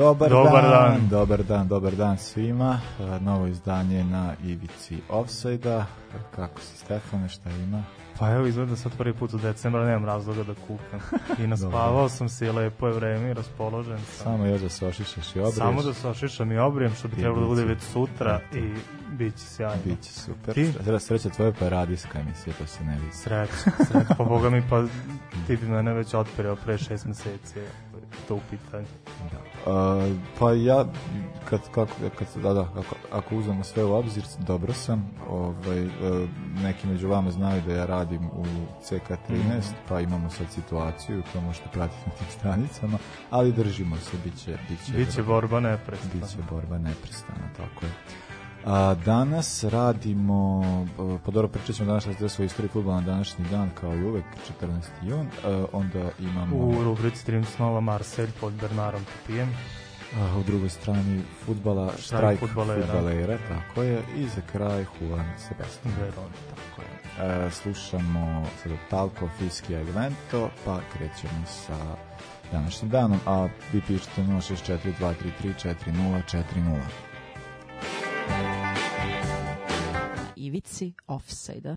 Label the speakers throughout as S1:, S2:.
S1: Dobar,
S2: Dobar
S1: dan,
S2: dan.
S1: dobar dan, dobar dan svima. E, Novo izdanje na ivici Offside-a. Kako si Stefane, šta ima?
S2: Pa evo izgleda sad prvi put u decembra, nemam razloga da kupam. I naspavao sam se i lepo je vreme i raspoložen sam.
S1: Samo još da se ošišaš i obriješ.
S2: Samo da se ošišam i obrijem, što bi trebalo da bude već sutra i bit će sjajno.
S1: Biće super.
S2: Ti?
S1: Sre- Sreća tvoje pa je radijska emisija, to se ne vidi.
S2: Sreća, sreća. Pa boga mi, pa ti bi mene već otperio pre šest meseci. To u pitanju.
S1: Uh, pa ja, kad, kako, kad, da, da, ako, ako uzmemo sve u obzir, dobro sam. Ovaj, uh, neki među vama znaju da ja radim u CK13, pa imamo sad situaciju, to možete pratiti na tim stranicama, ali držimo se, bit će, bit će,
S2: Biće borba neprestana.
S1: Biće borba neprestana, tako je. A, danas radimo, a, pa dobro pričat ćemo danas se o istoriji futbola na današnji dan, kao i uvek, 14. jun. A, onda imamo
S2: U rubrici Stream snova Marselj pod Bernarom Papijem.
S1: a, u drugoj strani futbala štrajk
S2: fudbalera.
S1: futbalera, tako je, i za kraj Juan Sebastian.
S2: Veron.
S1: Tako je. E, slušamo sada Talco, Fiski, Elemento, pa krećemo sa današnjim danom, a vi pišete 064 233 4040.
S3: ivici offside-a.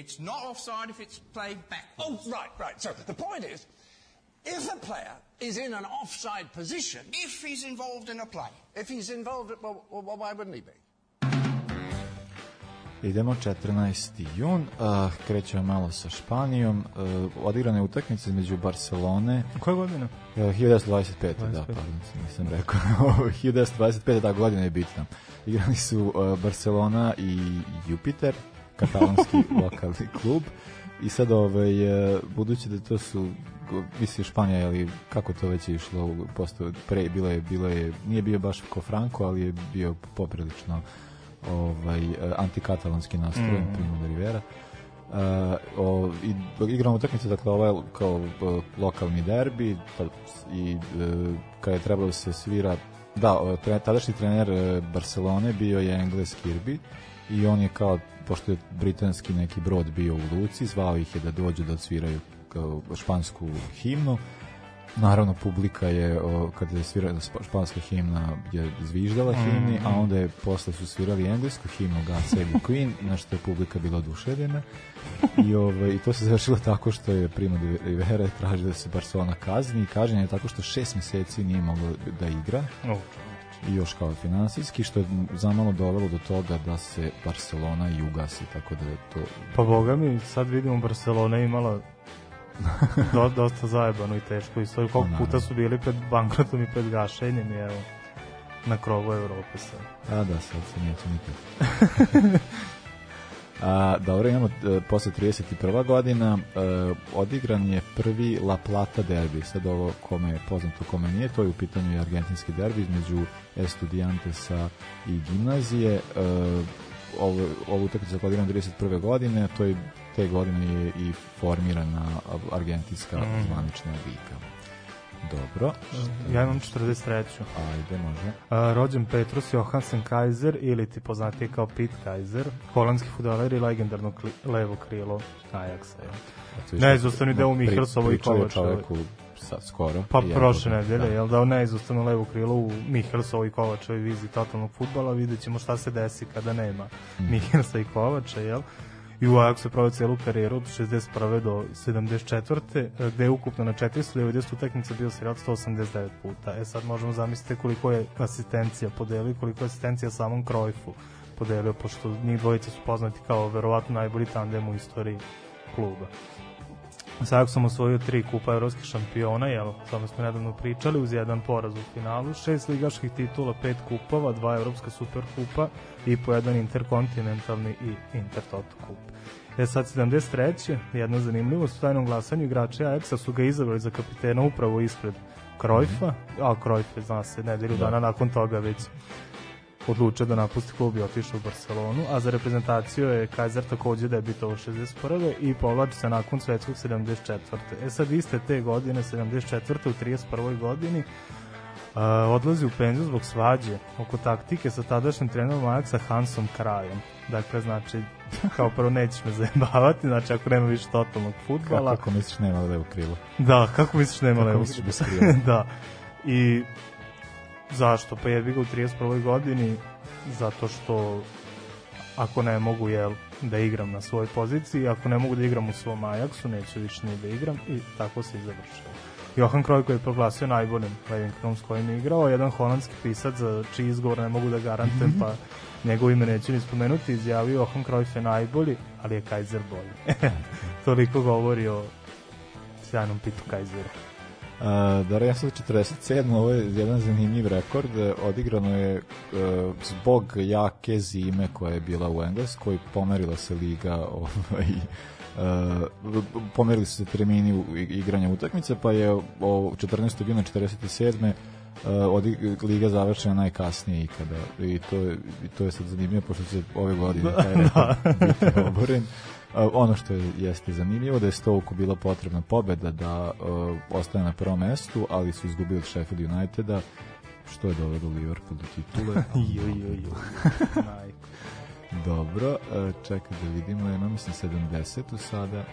S4: It's not offside if it's played
S5: Oh,
S4: backwards.
S5: right, right. So the point is, if a player is in an offside position,
S4: If he's involved in a play.
S5: if he's involved, well, well, why wouldn't he be?
S1: Idemo 14. jun, uh, krećemo malo sa Španijom. Uh, odigrana je utakmica između Barcelone
S2: Koje godine?
S1: uh, 1925. da, pardon, nisam rekao. 1925. da, godina je bitna. Igrani su uh, Barcelona i Jupiter, katalonski lokalni klub. I sad, ovaj, uh, budući da to su go- misli Španija, ali kako to već je išlo, posto, pre, bilo je, bilo je, nije bio baš ko Franco, ali je bio poprilično ovaj eh, antikatalonski nastrojen mm. Primo de Rivera. Uh, o, i, igramo utakmicu, dakle, ovo je kao uh, lokalni derbi pa, i uh, kada je trebalo da se svira da, uh, tre, tadašnji trener Barcelone bio je Engles Kirby i on je kao, pošto je britanski neki brod bio u luci, zvao ih je da dođu da odsviraju kao špansku himnu. Naravno, publika je, o, kada je svirala španska himna, je zviždala himni, a onda je posle su svirali englesku himnu God Save the Queen, na što je publika bila oduševljena. I, ovaj, I to se završilo tako što je Primo de Rivera tražio da se Barcelona kazni i kažnjen je tako što šest meseci nije moglo da igra.
S2: O,
S1: i još kao finansijski, što je zamalo dovelo do toga da se Barcelona i ugasi, tako da je to
S2: Pa boga mi, sad vidimo Barcelona imala do, dosta zajebano i teško i sve koliko
S1: Pa,
S2: puta su bili pred bankrotom i pred gašenjem i evo na krovu Evrope sad.
S1: A da, sad se neće nikad. A, dobro, imamo e, posle 31. godina e, odigran je prvi La Plata derbi. Sad ovo kome je poznato, kome nije, to je u pitanju i argentinski derbi između Estudiantesa i gimnazije. E, ovo, ovo utakmica je odigran 31. godine, to je te godine je i formirana argentinska zvanična liga. Dobro.
S2: Ja imam 43.
S1: Ajde, može.
S2: A, rođen Petrus Johansen Kaiser ili ti poznatiji kao Pete Kaiser, holandski futbaler i legendarno kli, levo krilo Ajaxa. Neizostavni deo
S1: pri-
S2: Mihelsovoj i Kovačevoj.
S1: čoveku sad skoro.
S2: Pa prošle nedelje,
S1: da.
S2: jel dao neizostavno levo krilo u Mihelsovoj i Kovačevoj viziji totalnog futbala, vidjet ćemo šta se desi kada nema
S1: Mhm.
S2: Mihelsa i Kovača, jel? I u Ajaxu je proveo celu karijeru od 61. do 74. eh, gde je ukupno na 490 utakmica bio sredat 189 puta. E sad možemo zamisliti koliko je asistencija podelio i koliko je asistencija samom Krojfu podelio, pošto njih dvojica su poznati kao verovatno najbolji tandem u istoriji kluba. Sa Ajaxom osvojio tri kupa evropskih šampiona, jel, samo smo nedavno pričali, uz jedan poraz u finalu, šest ligaških titula, pet kupova, dva evropska superkupa i po jedan interkontinentalni i intertoto kup. E sad 73. jedna zanimljivost u tajnom glasanju igrači Ajaxa su ga izabrali za kapitena upravo ispred Krojfa, a Krojf je, zna se, nedelju dana nakon toga već odlučio da napusti klub i otišao u Barcelonu, a za reprezentaciju je Kaiser takođe debitovao 61. i povlači se nakon svetskog 74. E sad iste te godine, 74. u 31. godini, Uh, odlazi u penziju zbog svađe oko taktike sa tadašnjim trenerom Ajaxa Hansom Krajem. Dakle, znači, kao prvo nećeš me zajebavati, znači ako nema više totalnog futbala.
S1: Kako misliš nema levo krilo?
S2: Da, kako misliš nema
S1: Kako
S2: levo
S1: misliš bez
S2: krilo? da. I zašto? Pa jebi ga u 31. godini zato što ako ne mogu jel, da igram na svojoj poziciji, ako ne mogu da igram u svom Ajaxu, neću više ni da igram i tako se i završilo. Johan koji je proglasio najboljim levim krilom s kojim je igrao, jedan holandski pisac za čiji izgovor ne mogu da garantujem, pa njegov ime neću ni spomenuti, izjavio Johan Cruyff je najbolji, ali je Kaiser bolji. Toliko govori o sjajnom Pitu Kaiseru.
S1: Uh, da, ja sam 47. Ovo je jedan zanimljiv rekord. E, Odigrano je uh, zbog jake zime koja je bila u Engleskoj, pomerila se liga ovaj, uh, pomerili se termini igranja utakmice, pa je o 14. juna 47. Uh, odig, liga završena najkasnije ikada i to je, to je sad zanimljivo pošto će ove godine taj rekord biti oboren ono što je, jeste zanimljivo da je Stoke bila potrebna pobeda da uh, ostane na prvom mestu, ali su izgubili od Sheffield Uniteda, što je dovelo Liverpool do titule.
S2: Jo, jo, jo.
S1: Dobro, uh, čekaj da vidimo, ja imam mislim 70 sada,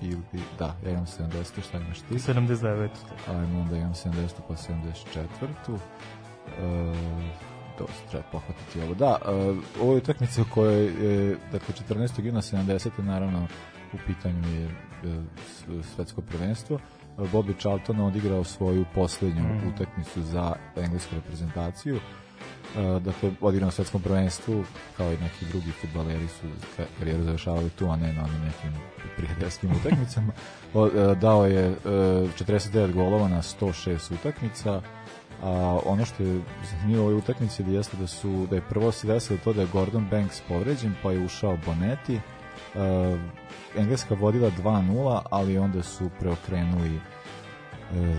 S1: ili, da, ja imam 70, šta imaš ti?
S2: 79.
S1: Ajmo onda imam 70 pa 74. E, dosta treba pohvatiti ovo. Da, e, ovo je utakmica u kojoj je, dakle, 14. juna 70. naravno u pitanju je e, svetsko prvenstvo. Bobby Charlton odigrao svoju poslednju
S2: Mhm.
S1: utakmicu za englesku reprezentaciju. E, dakle, odigrao na svetskom prvenstvu, kao i neki drugi futbaleri su ka- karijeru završavali tu, a ne na onim nekim prijateljskim utakmicama. Dao je e, 49 golova na 106 utakmica, a ono što je zanimljivo u ovoj utakmici jeste da su da je prvo se desilo to da je Gordon Banks povređen, pa je ušao Bonetti. E, Engleska vodila 2-0, ali onda su preokrenuli e,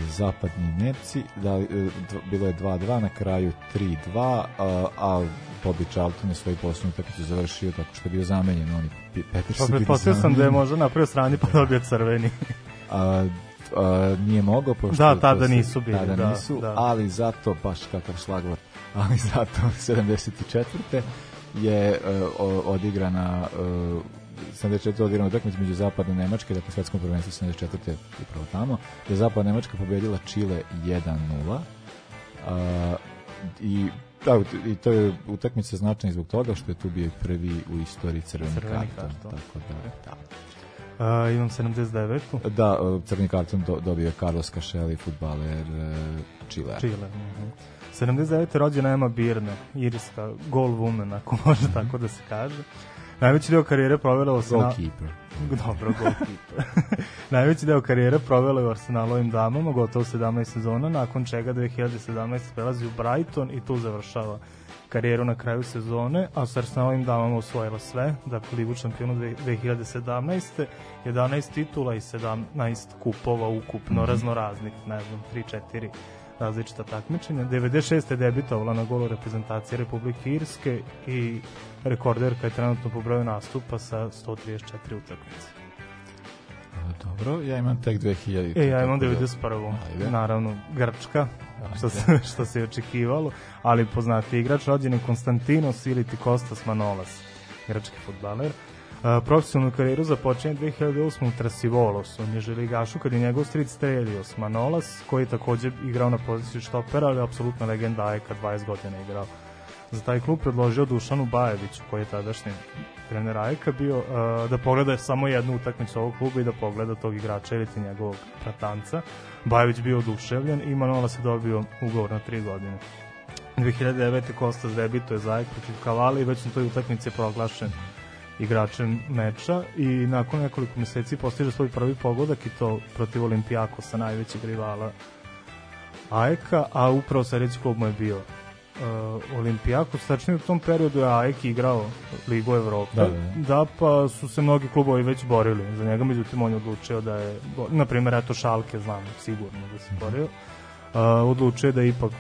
S1: zapadni Nemci, da, e, bilo je 2-2, na kraju 3-2, a, a Bobby Charlton je svoju poslednju utakmicu završio tako što je bio zamenjen, oni Pi- Peter
S2: Pa
S1: bili
S2: pretpostavio sam da je
S1: zamenjeni.
S2: možda napravio sranje pa dobio crveni.
S1: a, a, nije mogao pošto
S2: Da, tada
S1: se-
S2: nisu bili,
S1: tada
S2: da,
S1: nisu,
S2: da.
S1: ali zato baš kakav šlagvor ali zato 74. je uh, odigrana uh, 74. odigrana utakmica među zapadne Nemačke, dakle svetskom prvenstvu 74. upravo tamo, gde je zapadna Nemačka pobedila Čile 1-0 a, i da, i to je utakmica značajna zbog toga što je tu bio prvi u istoriji crveni,
S2: Crveni
S1: karton,
S2: karton.
S1: tako da, da.
S2: Uh, imam 79.
S1: Da, uh, crni karton do, dobio je Carlos Cašeli, futbaler uh, Čile.
S2: Čile. mhm. 79. rođena Emma Birne, irska goal woman, ako može tako da se kaže. Najveći deo karijere provela u Arsenalu...
S1: Goalkeeper.
S2: Dobro, goalkeeper. Najveći deo karijere provela u Arsenalovim damama, gotovo 17 sezona, nakon čega 2017 prelazi u Brighton i tu završava karijeru na kraju sezone, a sa Arsenalovim damama osvojila sve, dakle Ligu šampionu dve- 2017. 11 titula i 17 kupova ukupno, raznoraznih, ne znam, 3-4 različita takmičenja. 96. je debitovala na golu reprezentacije Republike Irske i rekorderka je trenutno po broju nastupa sa 134 utakmice.
S1: Dobro, ja imam tek 2000.
S2: E, ja imam
S1: tako da-
S2: 91.
S1: Ajde.
S2: Naravno, Grčka, što se, što se i očekivalo, ali poznati igrač rođen je Konstantinos Iliti Kostas Manolas, grčki futbaler. Profesionalnu karijeru započinje 2008. u Trasivolosu, Niželigašu, kad je njegov stric Stelios Manolas, koji je takođe igrao na poziciju štopera, ali je apsolutna legenda Ajka, 20 godina je igrao. Za taj klub predložio Dušanu Bajeviću, koji je tadašnji trener Ajka bio, uh, da pogleda samo jednu utakmicu ovog kluba i da pogleda tog igrača ili ti njegovog pratanca. Bajević bio oduševljen i Manola se dobio ugovor na tri godine. 2009. Kostas debituje za Ajk protiv Kavala i već na toj utakmici je proglašen igračem meča i nakon nekoliko meseci postiže svoj prvi pogodak i to protiv Olimpijakosa, najvećeg rivala Ajeka, a upravo sledeći klub mu je bio uh, Olimpijakos, tačnije u tom periodu je Ajek igrao Ligu Evrope,
S1: Da, da, da.
S2: da, pa su se mnogi klubovi već borili za njega, međutim on je odlučio da je, na primjer, eto Šalke, znam sigurno da se borio, uh, odlučio je da ipak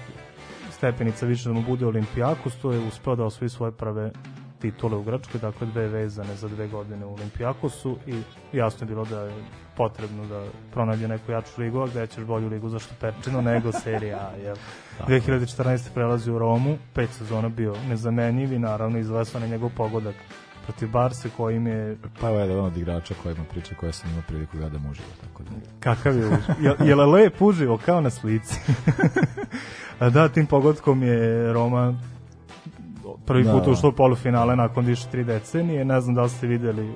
S2: stepenica više da mu bude Olimpijakos, to je uspeo da osvoji svoje prve titule u Grčkoj, dakle dve vezane za dve godine u Olimpijakosu i jasno je bilo da je potrebno da pronađe neku jaču ligu, a gde ćeš bolju ligu za štoperčinu nego serija A. Jel? 2014. prelazi u Romu, pet sezona bio nezamenjiv i naravno izvesvan je njegov pogodak protiv Barse kojim je
S1: Pa evo jedan od igrača koja ima priča koja sam imao priliku da da uživo, tako da.
S2: Kakav je uživo? Je, je lep uživo kao na slici? Da, tim pogodkom je Roma prvi
S1: Da.
S2: put ušla u polufinale nakon više tri decenije. Ne znam da li ste videli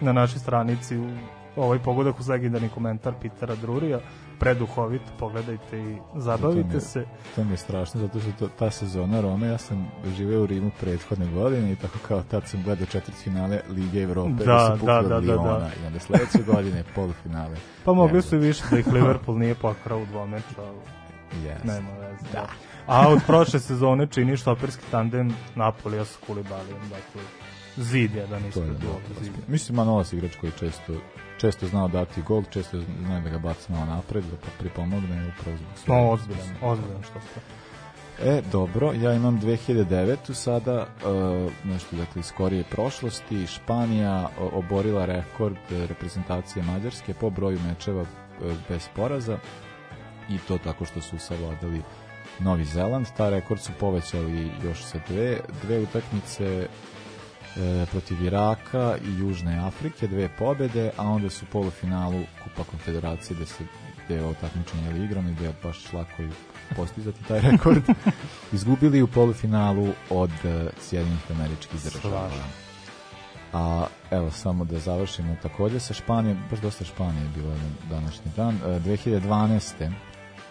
S2: na našoj stranici u ovaj pogodak uz legendarni komentar Pitera Drurija. Preduhovit, pogledajte i
S1: To
S2: zabavite
S1: je-
S2: se.
S1: To mi je strašno zato što to, ta sezona Rome, ja sam živeo u Rimu prethodne godine i tako kao tad sam gledao četvrt finale Lige Evrope
S2: Da,
S1: da, su
S2: da,
S1: pukli
S2: da,
S1: od
S2: da,
S1: Liona
S2: da.
S1: i onda sledeće godine polufinale.
S2: Pa mogli su i više da ih Liverpool nije pokrao u dvomeču, ali
S1: Yes.
S2: nema veze. Da. A od prošle sezone čini štoperski tandem Napolija sa Kulibalijem, dakle zid jedan
S1: To je
S2: zida.
S1: Mislim, Manolas igrač koji često često znao dati gol, često znao da ga baci malo napred, da pa pripomogne upravo zbog
S2: No,
S1: svoje-
S2: ozbiljan, ozbiljan što ste.
S1: E, dobro, ja imam 2009. sada, uh, nešto dakle iz skorije prošlosti, Španija oborila rekord reprezentacije Mađarske po broju mečeva e, bez poraza i to tako što su savladali Novi Zeland. Ta rekord su povećali još sa dve, dve utakmice e, protiv Iraka i Južne Afrike, dve pobede, a onda su u polufinalu Kupa Konfederacije gde se gde je takmičenje ili igrano i gde je baš lako i postizati taj rekord, izgubili u polufinalu od e, Sjedinjenih američkih država. A evo samo da završimo takođe sa Španijom, baš dosta Španije je bilo današnji dan. E, 2012.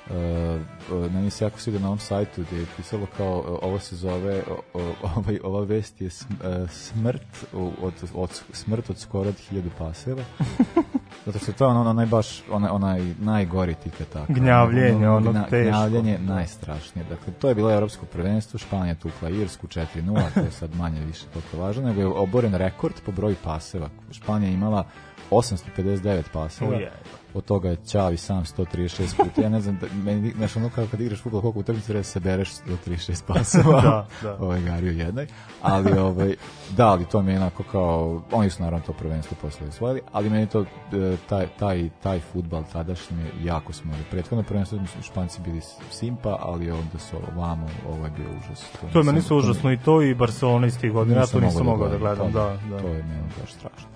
S1: Uh, meni se jako sviđa na ovom sajtu gde je pisalo kao e, ovo se zove ovaj, ova vest je sm, e, smrt od, od, smrt od skoro od hiljadu paseva. Zato što to je ono, onaj baš onaj, onaj najgori tikataka
S2: Gnjavljenje, ono teško.
S1: gnjavljenje najstrašnije. Dakle to je bilo evropsko prvenstvo Španija tukla Irsku 4-0 to je sad manje više toliko važno nego je oboren rekord po broju paseva. Španija imala 859 paseva.
S2: Ujej.
S1: Od toga je Ćavi sam 136 puta. Ja ne znam, da, meni, znaš, ono kao kad igraš futbol, koliko utakmica treba da se bereš 136 pasova.
S2: Da, da.
S1: Ovaj Gari u jednoj. Ali, ovaj, da, ali to mi je onako kao, oni su naravno to prvenstvo posle osvojili, ali meni to, e, taj, taj, taj futbal tadašnji jako smo. Prethodno prvenstvo su Španci bili simpa, ali onda su ovamo, ovo je bio užas.
S2: To je meni su užasno i to i Barcelona iz tih godina, ja to nisam mogao da gledam,
S1: to,
S2: da, da.
S1: To je meni baš strašno.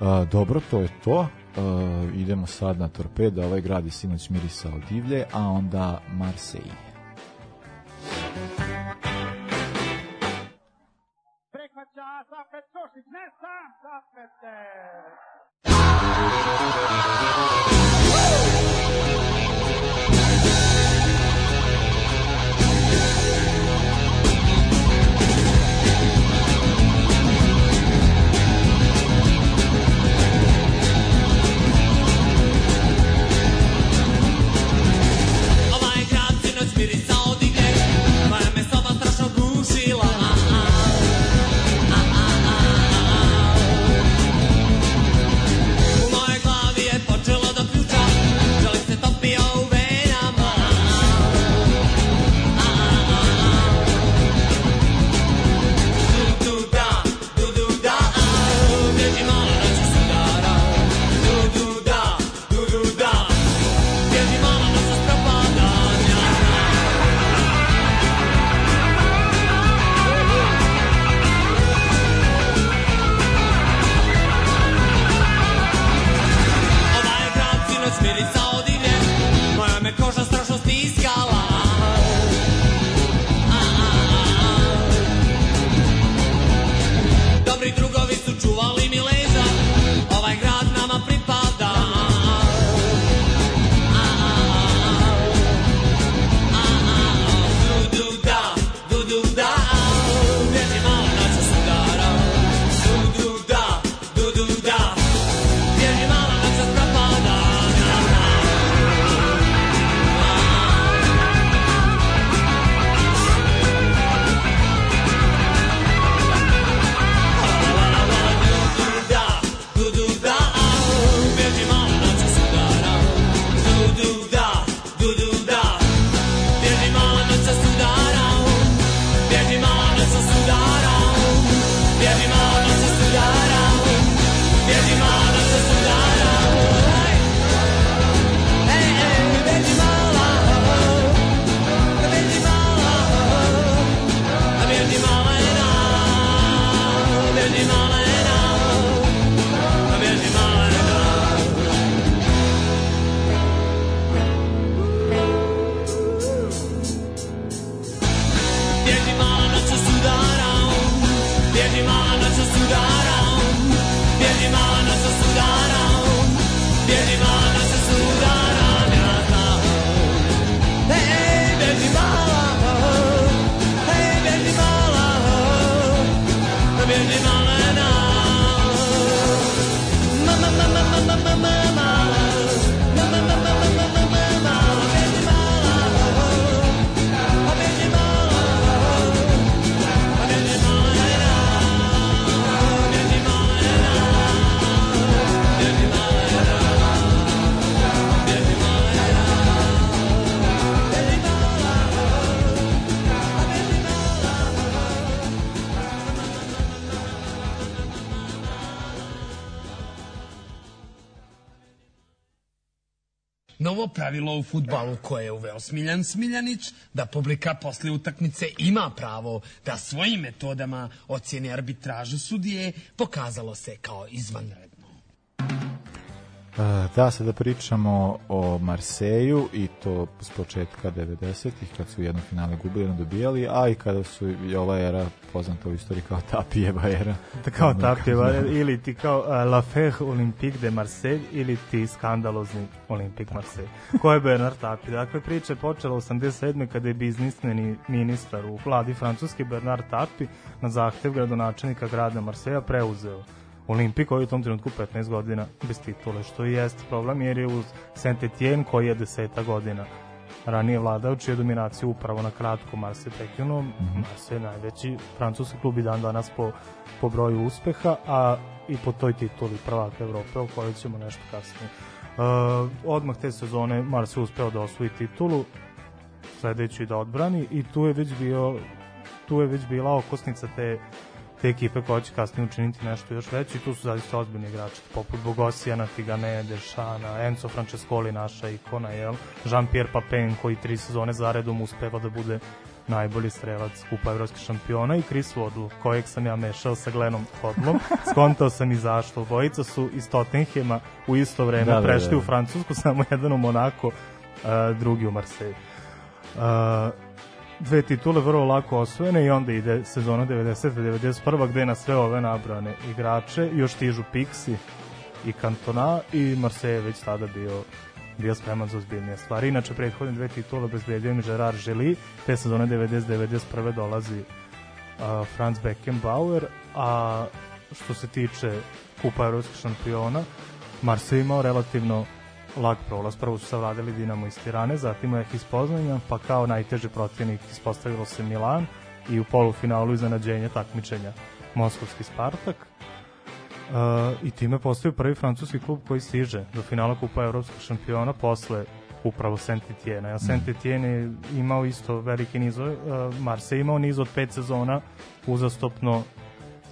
S1: A, dobro, to je to. A, idemo sad na Torpedo, ovaj grad je sinoć mirisao divlje, a onda Marseille.
S6: Prihvaća Zapet Košić, ne sam Zapete.
S7: Futbalu koje je uveo Smiljan Smiljanić, da publika posle utakmice ima pravo da svojim metodama ocjeni arbitražu sudije, pokazalo se kao izvanredno.
S1: Da, sada pričamo o Marseju i to s početka 90-ih kad su jedno finale gubili, jedno dobijali, a i kada su i ova era poznata u istoriji kao Tapijeva era.
S2: Da kao
S1: Ono,
S2: Tapjeva,
S1: da.
S2: ili ti kao uh, La Fère Olympique de Marseille, ili ti skandalozni Olympique Marseille. Ko je Bernard Tapie? Dakle, priča je počela 87. kada je biznismeni ministar u vladi francuski Bernard Tapie na zahtev gradonačelnika grada Marseja preuzeo Olimpik koji je u tom trenutku 15 godina bez titule, što i jeste problem jer je uz Saint-Etienne koji je 10 godina ranije vladao, čiju je dominaciju upravo na kratko Marseille prekinuo. Mm -hmm. Marseille je najveći francuski klub i dan danas po, po broju uspeha, a i po toj tituli prvaka Evrope, o kojoj ćemo nešto kasnije. Uh, odmah te sezone Marseille uspeo da osvoji titulu, sledeću i da odbrani i tu je već bio tu je već bila okosnica te te ekipe koja će kasnije učiniti nešto još veće i tu su zaista ozbiljni igrači poput Bogosijana, Tigane, Dešana, Enzo Francescoli, naša ikona, jel? Jean-Pierre Papin koji tri sezone zaredom uspeva da bude najbolji strelac kupa evropskih šampiona i Chris Waddle, kojeg sam ja mešao sa Glenom Hodlom. Skontao sam i zašto. Obojica su iz Tottenhema u isto vreme
S1: Da,
S2: da,
S1: da,
S2: prešli
S1: da.
S2: u Francusku, samo jedan u Monako, uh, drugi u Marseille. Uh, dve titule vrlo lako osvojene i onda ide sezona 90-91 gde na sve ove nabrane igrače još stižu Pixi i Cantona i Marseille je već tada bio bio spreman za ozbiljnije stvari. Inače, prethodne dve titule obezbedio im Gerard Želi, te sezone 90-91 dolazi uh, Franz Beckenbauer, a što se tiče Kupa evropskih šampiona, Marseille imao relativno lag prolaz. Prvo su savladali Dinamo iz Tirane, zatim je iz Poznanja, pa kao najteži protivnik ispostavilo se Milan i u polufinalu iznenađenja takmičenja Moskovski Spartak. Uh, I time postoji prvi francuski klub koji stiže do finala Kupa evropskog šampiona posle upravo Saint-Etienne. Ja Saint-Etienne je imao isto velike nizove, uh, Marseille je imao niz od pet sezona uzastopno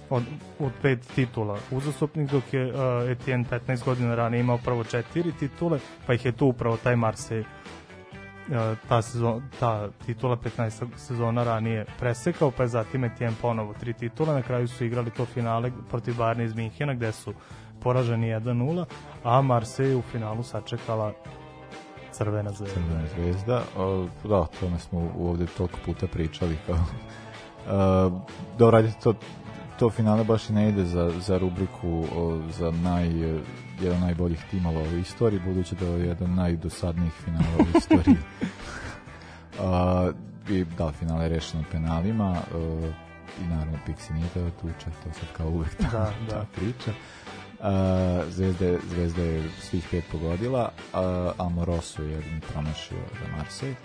S2: od, od pet titula uzastopnih, dok je uh, Etienne 15 godina ranije imao prvo četiri titule, pa ih je tu upravo taj Marseille uh, ta, sezon, ta titula 15 sezona ranije presekao, pa je zatim Etienne ponovo tri titula, na kraju su igrali to finale protiv Bayerna iz Minhena gde su poraženi 1-0, a Marseille u finalu sačekala Crvena zvezda.
S1: Crvena zvezda. O, da, o tome smo ovde toliko puta pričali. Kao. Uh, dobro, ajde, to, to finale baš i ne ide za, za rubriku o, za naj, jedan najboljih timova u istoriji, budući da je jedan najdosadnijih finala u istoriji. uh, I da, finale je rešeno penalima uh, i naravno Pixi nije teo tuča, to sad kao uvek ta,
S2: Da, da.
S1: ta priča. Uh, Zvezda, je- Zvezda je svih pet pogodila, a Amoroso je jedin promašio za Marseille.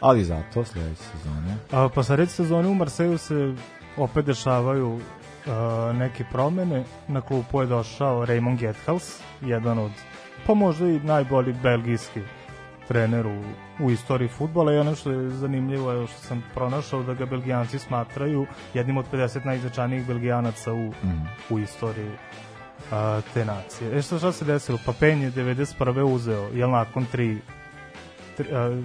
S1: Ali zato sledeće sezone
S2: A, pa sa reći sezone u Marseju se opet dešavaju a, neke promene. Na klupu je došao Raymond Gethaus, jedan od, pa možda i najbolji belgijski trener u, u istoriji futbola i ono što je zanimljivo je što sam pronašao da ga belgijanci smatraju jednim od 50 najznačajnijih belgijanaca u,
S1: mm.
S2: u istoriji a, te nacije. E što, šta se desilo? Pa Pen je 91. uzeo, jel nakon tri, tri, a,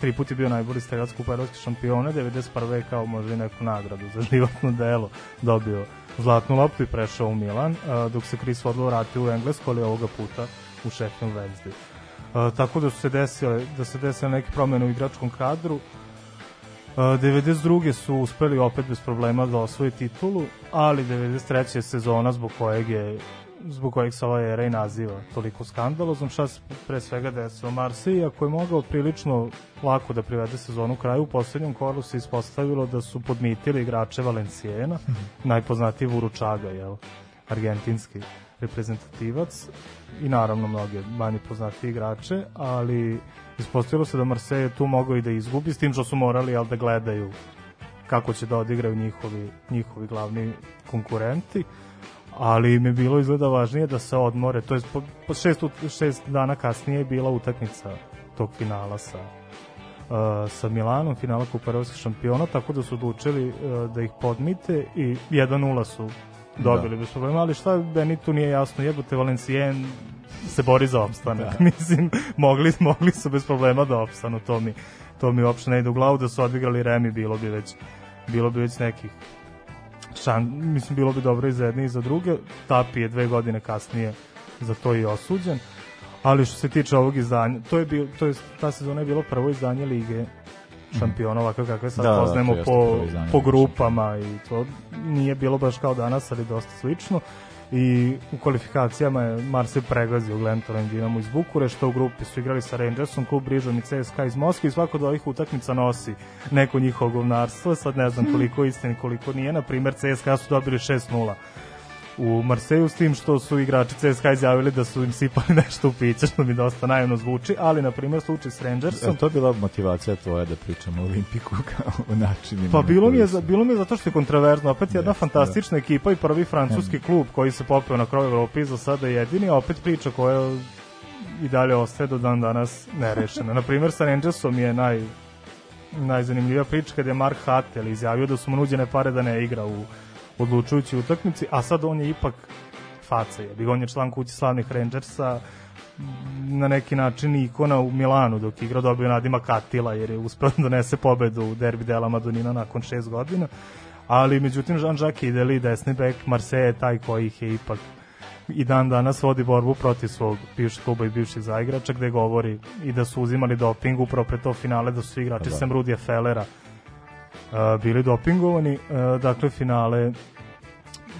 S2: tri put je bio najbolji strelac kupa evropskih šampiona, 91. je kao možda i neku nagradu za životno delo dobio zlatnu loptu i prešao u Milan, dok se Chris Waddle vratio u Englesku, ali ovoga puta u Sheffield Wednesday. A, tako da su se desile, da se desile neke promene u igračkom kadru, Uh, 92. su uspeli opet bez problema da osvoje titulu, ali 93. je sezona zbog kojeg je zbog kojeg se ova era i naziva toliko skandalozom, šta se pre svega desilo Marseille, ako je mogao prilično lako da privede sezonu kraju, u poslednjem kolu se ispostavilo da su podmitili igrače Valencijena, najpoznatiji Vuručaga, jel, argentinski reprezentativac i naravno mnoge manje poznati igrače, ali ispostavilo se da Marseille je tu mogao i da izgubi, s tim što su morali jel, da gledaju kako će da odigraju njihovi, njihovi glavni konkurenti ali im je bilo izgleda važnije da se odmore, to je po, po šest, šest dana kasnije je bila utakmica tog finala sa uh, sa Milanom, finala Kupa Evropskih šampiona, tako da su odlučili uh, da ih podmite i 1-0 su dobili da. bez problema, ali šta meni tu nije jasno, jebote Valencien se bori za opstanak. Mislim, mogli, mogli su bez problema da opstanu, to mi, to mi uopšte ne ide u glavu, da su odigrali Remi, bilo bi već, bilo bi već nekih šan, mislim, bilo bi dobro i za jedne i za druge. Tapi je dve godine kasnije za to i osuđen. Ali što se tiče ovog izdanja, to je bil, to je, ta sezona je bilo prvo izdanje Lige šampiona, ovako kakve sad
S1: Da, da,
S2: poznajemo
S1: jeste
S2: po, po grupama i to nije bilo baš kao danas, ali dosta slično. I u kvalifikacijama je Marseille pregazio Glentoran Dinamo iz Bukurešta, u grupi su igrali sa Rangersom, klub Brižan i CSKA iz Moskve i svako od ovih utakmica nosi neko njihovo govnarstvo, sad ne znam koliko je istini, koliko nije, na primer CSKA su dobili 6-0 u Marseju s tim što su igrači CSKA izjavili da su im sipali nešto u piće, što mi dosta naivno zvuči, ali na primjer slučaj s Rangersom,
S1: Je to bila motivacija tvoja da pričamo o Olimpiku kao o načinima?
S2: Pa bilo mi je za- bilo mi je zato što je kontroverzno, opet jedna
S1: Jeste,
S2: fantastična ekipa i prvi francuski klub koji se popeo na kroj Evrope i za sada jedini, a opet priča koja i dalje ostaje do dan danas nerešena. Na primjer sa Rangersom je naj najzanimljivija priča kada je Mark Hattel izjavio da su mu nuđene pare da ne igra u odlučujući utakmici, a sad on je ipak faca je. On je član kuće slavnih Rangersa, na neki način ikona u Milanu dok je igrao dobio nadimak Atila jer je uspeo da donese pobedu u derbi dela Madonina nakon šest godina ali međutim Jean-Jacques Ideli desni bek Marseille je taj koji ih je ipak i dan danas vodi borbu protiv svog bivšeg kluba i bivših zaigrača gde govori i da su uzimali doping upravo pre to finale da su igrači
S1: Da.
S2: Sam Rudija Fellera bili dopingovani dakle finale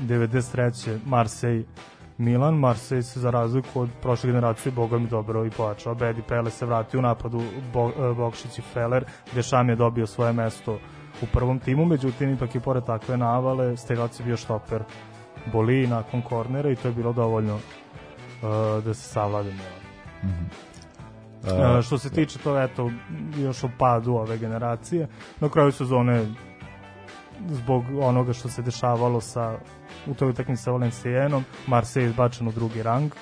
S2: 93. Marseille Milan, Marseille se za razliku od prošle generacije boga mi dobro i pojačao. Bedi Pele se vratio u napadu Bo, Bokšić i Feller, gde Šam je dobio svoje mesto u prvom timu, međutim ipak i pored takve navale Stegac je bio štoper Boli nakon kornera i to je bilo dovoljno uh, da se savlade Milan.
S1: A,
S2: Što se tiče to, eto, još o padu ove generacije, na kraju sezone zbog onoga što se dešavalo sa u toj utakmici sa Valencijenom, Marseille je izbačen u drugi rang.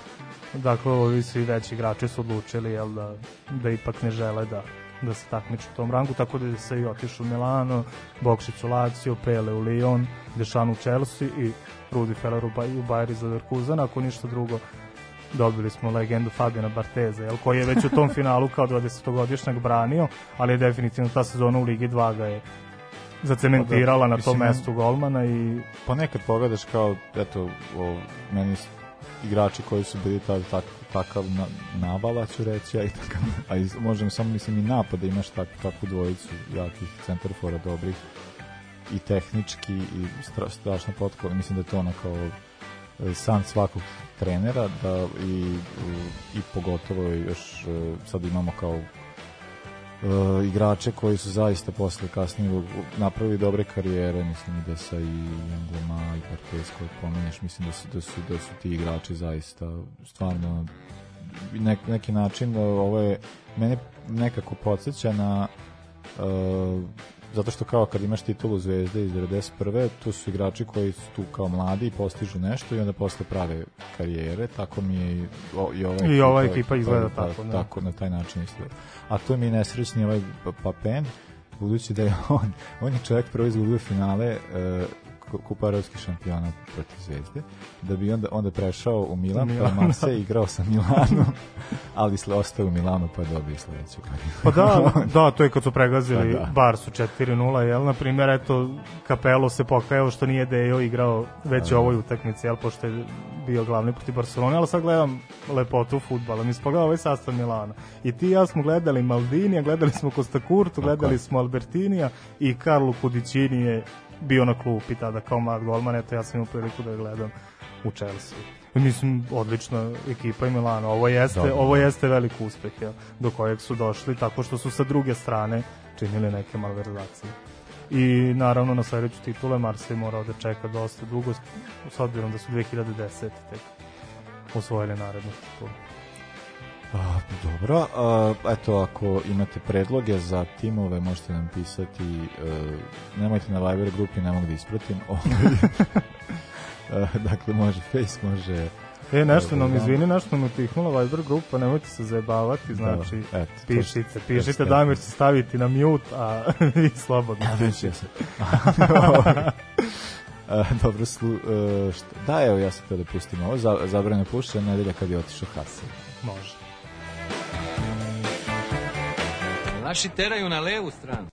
S2: Dakle, ovi svi veći igrači su odlučili jel, da, da ipak ne žele da, da se takmiču u tom rangu, tako da se i otišao u Milano, Bokšić u Lazio, Pele u Lyon, Dešan u Chelsea i Rudi Feller u, u Bayern za Leverkusen, ako ništa drugo dobili smo legendu Fabiana Barteza, jel, koji je već u tom finalu kao 20-godišnjak branio, ali je definitivno ta sezona u Ligi 2 ga je zacementirala na tom mestu golmana i
S1: ponekad pogledaš kao, eto, o, meni igrači koji su bili tad, tak, takav na, navala, ću reći, a i takav, a i, možemo samo, mislim, i napad da imaš tak, takvu dvojicu jakih centarfora dobrih i tehnički i stra, strašno potkova. Mislim da je to ono kao e, san svakog trenera da i, i pogotovo još e, sad imamo kao e, igrače koji su zaista posle kasnije napravili dobre karijere, mislim da sa i Angloma i Bartes koji pomenješ, mislim da su, da su, da su ti igrači zaista stvarno nek, neki način e, ovo je mene nekako podsjeća na e, zato što kao kad imaš titulu Zvezde iz 91. tu su igrači koji su tu kao mladi i postižu nešto i onda posle prave karijere, tako mi je i, o, i ova
S2: I ova ekipa izgleda
S1: pa,
S2: tako, da.
S1: tako, na taj način izgleda. A to mi je nesrećni ovaj Pa- Papen, budući da je on, on je čovjek prvo izgubio finale ku- Kupa evropskih šampiona protiv Zvezde, da bi onda, onda prešao u Milan, pa Marse igrao sa Milanom, ali ostao u Milanu pa dobio sledeću godinu.
S2: Pa da, da, to je kad su pregazili
S1: Pa da.
S2: Barsu 4-0, jel? Na primjer, eto, Capello se pokajao što nije Dejo igrao već u ovoj utakmici, jel? Pošto je bio glavni protiv Barcelone, ali sad gledam lepotu futbala. Mi smo ovaj sastav Milana. I ti i ja smo gledali Maldinija, gledali smo Costa Curtu, gledali smo Albertinija i Carlo Cudicini je bio na klupi tada kao mlad golman, eto ja sam imao priliku da ga gledam u Chelsea. Mislim, odlična ekipa i Milano. Ovo jeste,
S1: Dobro.
S2: ovo jeste velik uspeh, jel, do kojeg su došli, tako što su sa druge strane činili neke malverzacije. I naravno na sledeću titule Marseille morao da čeka dosta dugo, s obzirom da su 2010. tek osvojili narednu titulu.
S1: A, dobro, a, eto ako imate predloge za timove možete nam pisati e, nemojte na Viber grupi, ne mogu da ispratim ovaj, e, dakle može Face, može
S2: E, nešto nam,
S1: Da.
S2: izvini, nešto nam utihnula Viber grupa, nemojte se zajebavati, znači,
S1: Da, eto, to-
S2: pišite, pišite. Damir će staviti na mute, a vi slobodno.
S1: već je se A, dobro, slu, e, šta, da, evo, ja sam to da pustim ovo, za, zabranjeno pušćenje nedelja kad je otišao Hasan.
S2: Može.
S8: Naši teraju na levu stranu.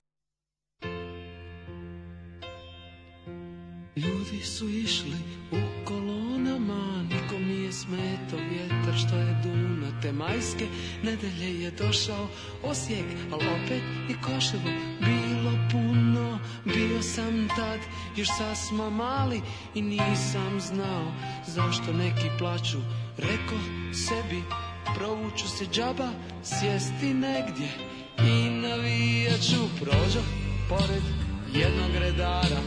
S9: Ljudi su išli u kolonama, nikom nije smetao vjetar što je duno te majske nedelje je došao Osijek, ali opet i Koševo bilo puno. Bio sam tad još sasma mali i nisam znao zašto neki plaću. Reko sebi, provuću se džaba, sjesti negdje i navijaću prođo pored jednog redara.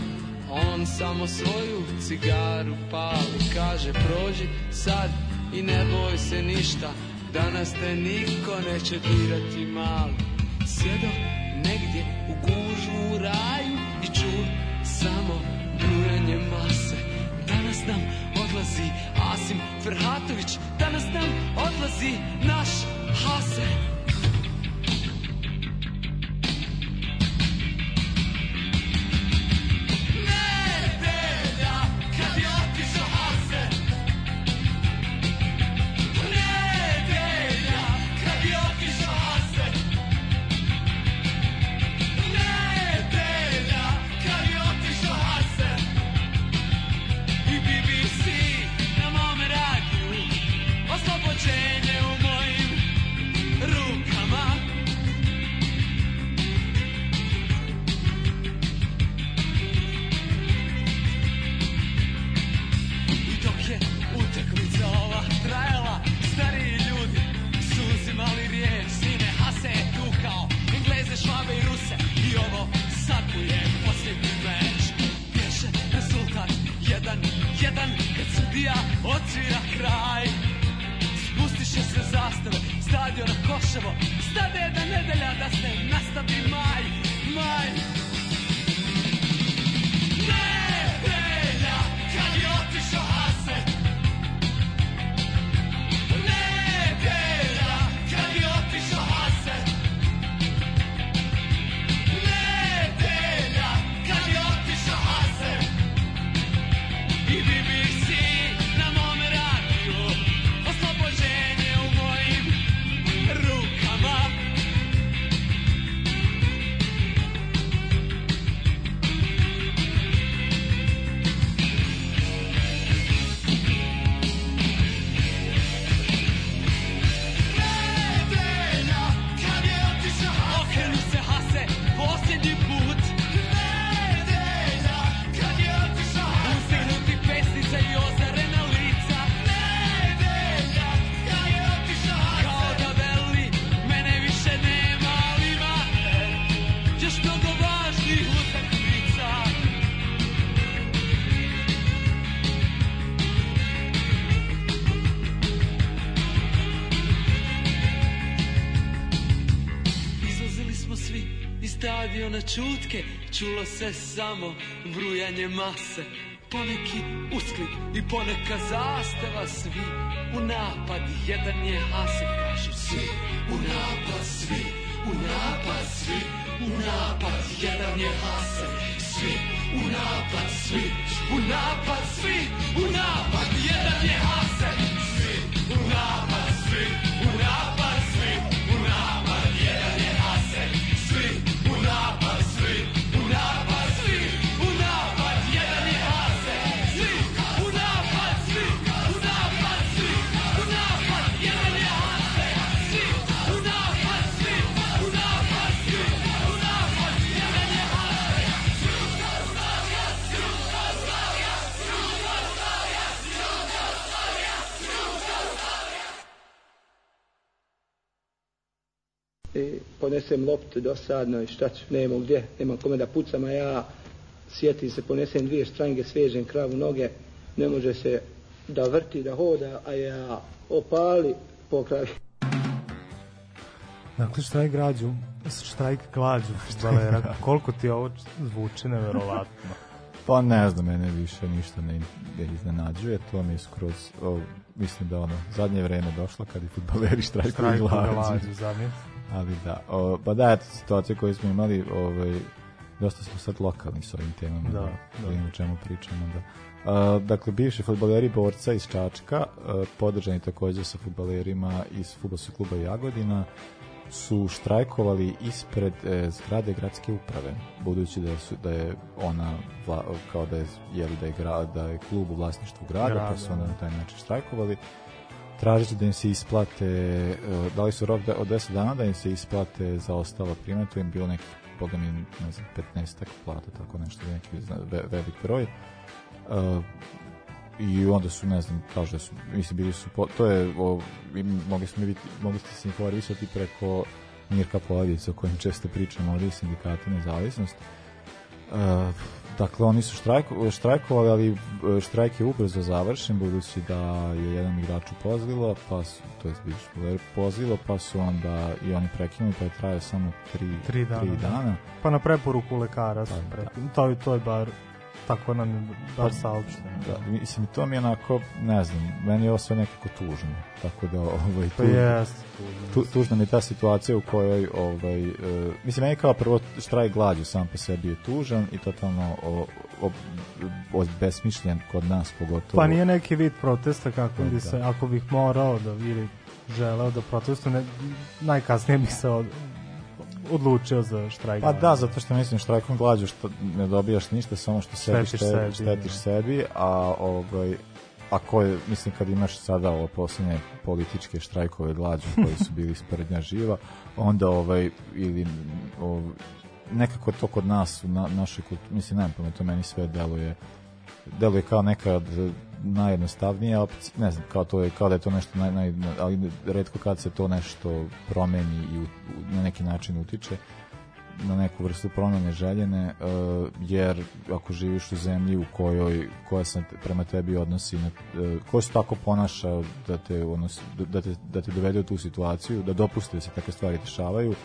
S9: On samo svoju cigaru pali Kaže prođi sad i ne boj se ništa Danas te niko neće dirati mali. Sjedo negdje u gužu u raju I ču samo brujanje mase. Danas nam odlazi Asim Ferhatović. Danas nam odlazi naš Hasan čulo se samo brujanje mase. Poneki usklik i poneka zastava, svi u napad, jedan je Hase, kažu svi u napad, svi u napad, svi u napad, jedan je Hase, svi u napad, svi u napad,
S10: ponesem loptu dosadno i šta ću, nemam gdje, nemam kome da pucam, a ja sjetim se, ponesem dvije štrange, svežem kravu noge, ne može se da vrti, da hoda, a ja opali po kraju.
S2: Dakle, štrajk građu, štrajk glađu, Valera, koliko ti ovo zvuči neverovatno.
S1: Pa ne znam, mene više ništa ne, ne iznenađuje, to mi je skroz, o, mislim da ono, zadnje vreme došlo kad i futbaleri štrajkuju
S2: Štrajk
S1: glađu.
S2: glađu, zamisli.
S1: Ali da, o, pa da, eto situacija koju smo imali, ovaj, dosta smo sad lokalni s ovim temama.
S2: Da,
S1: da.
S2: da.
S1: vidimo o čemu pričamo, da. A, dakle, bivši futbaleri borca iz Čačka, a, podržani takođe sa futbalerima iz futbolskog kluba Jagodina, su štrajkovali ispred e, zgrade gradske uprave, budući da, su, da je ona vla, kao da je, jeli, da je, gra, da je klub u vlasništvu grada,
S2: Grada,
S1: pa su onda
S2: da.
S1: na taj način štrajkovali tražeći da im se isplate e, dali su rok da, od 10 dana da im se isplate za ostala primanja, to im bilo neki boga mi, ne znam, 15 plata, tako nešto, neki velik broj. Uh, i onda su, ne znam, kažu da su, mislim, bili su, to je, o, mogli smo vidjeti, mogli ste se informisati preko Mirka Poladica, o kojem često pričamo ovdje iz sindikata nezavisnost. Uh, dakle, oni su štrajko, štrajkovali, ali e, štrajk je ubrzo završen, budući da je jedan igrač upozlilo, pa su, to je bivši futbaler, pozlilo, pa su onda i oni prekinuli, pa je trajao samo tri,
S2: Tri dana,
S1: tri
S2: da.
S1: dana.
S2: Pa na preporuku lekara su
S1: Pa,
S2: pre... to, to je bar tako nam je bar
S1: Pa,
S2: saopšteno.
S1: Da, mislim, to mi je onako, ne znam, meni je ovo sve nekako tužno. Tako da, ovaj,
S2: Pa
S1: tu,
S2: jeste,
S1: tu, tužna mi je ta situacija u kojoj, ovaj, e, mislim, meni kao prvo štrajk glađu sam po sebi je tužan i totalno o, o, o, besmišljen kod nas pogotovo.
S2: Pa nije neki vid protesta kako bi
S1: Da.
S2: se, ako bih morao da ili želeo da protestujem, ne, najkasnije bih se od, odlučio za štrajk.
S1: Pa da, zato što mislim štrajkom glađu što ne dobijaš ništa, samo što sebi
S2: Štetiš
S1: štetiš,
S2: sebi,
S1: štetiš
S2: da.
S1: sebi, a ovaj a koje, mislim, kad imaš sada ovo posljednje političke štrajkove glađu koji su bili sprednja živa, onda ovaj, ili ov, nekako to kod nas u na, našoj kulturi, mislim, pojma, to meni sve deluje deluje kao neka od najjednostavnija opcija, ne znam, kao to je kao da je to nešto naj, naj, ali redko kad se to nešto promeni i u, u, na neki način utiče na neku vrstu promene željene, uh, jer ako živiš u zemlji u kojoj koja se prema tebi odnosi, na, uh, koja se tako ponaša da te, odnosi, da, te, da te dovede u tu situaciju, da dopusti da se takve stvari dešavaju,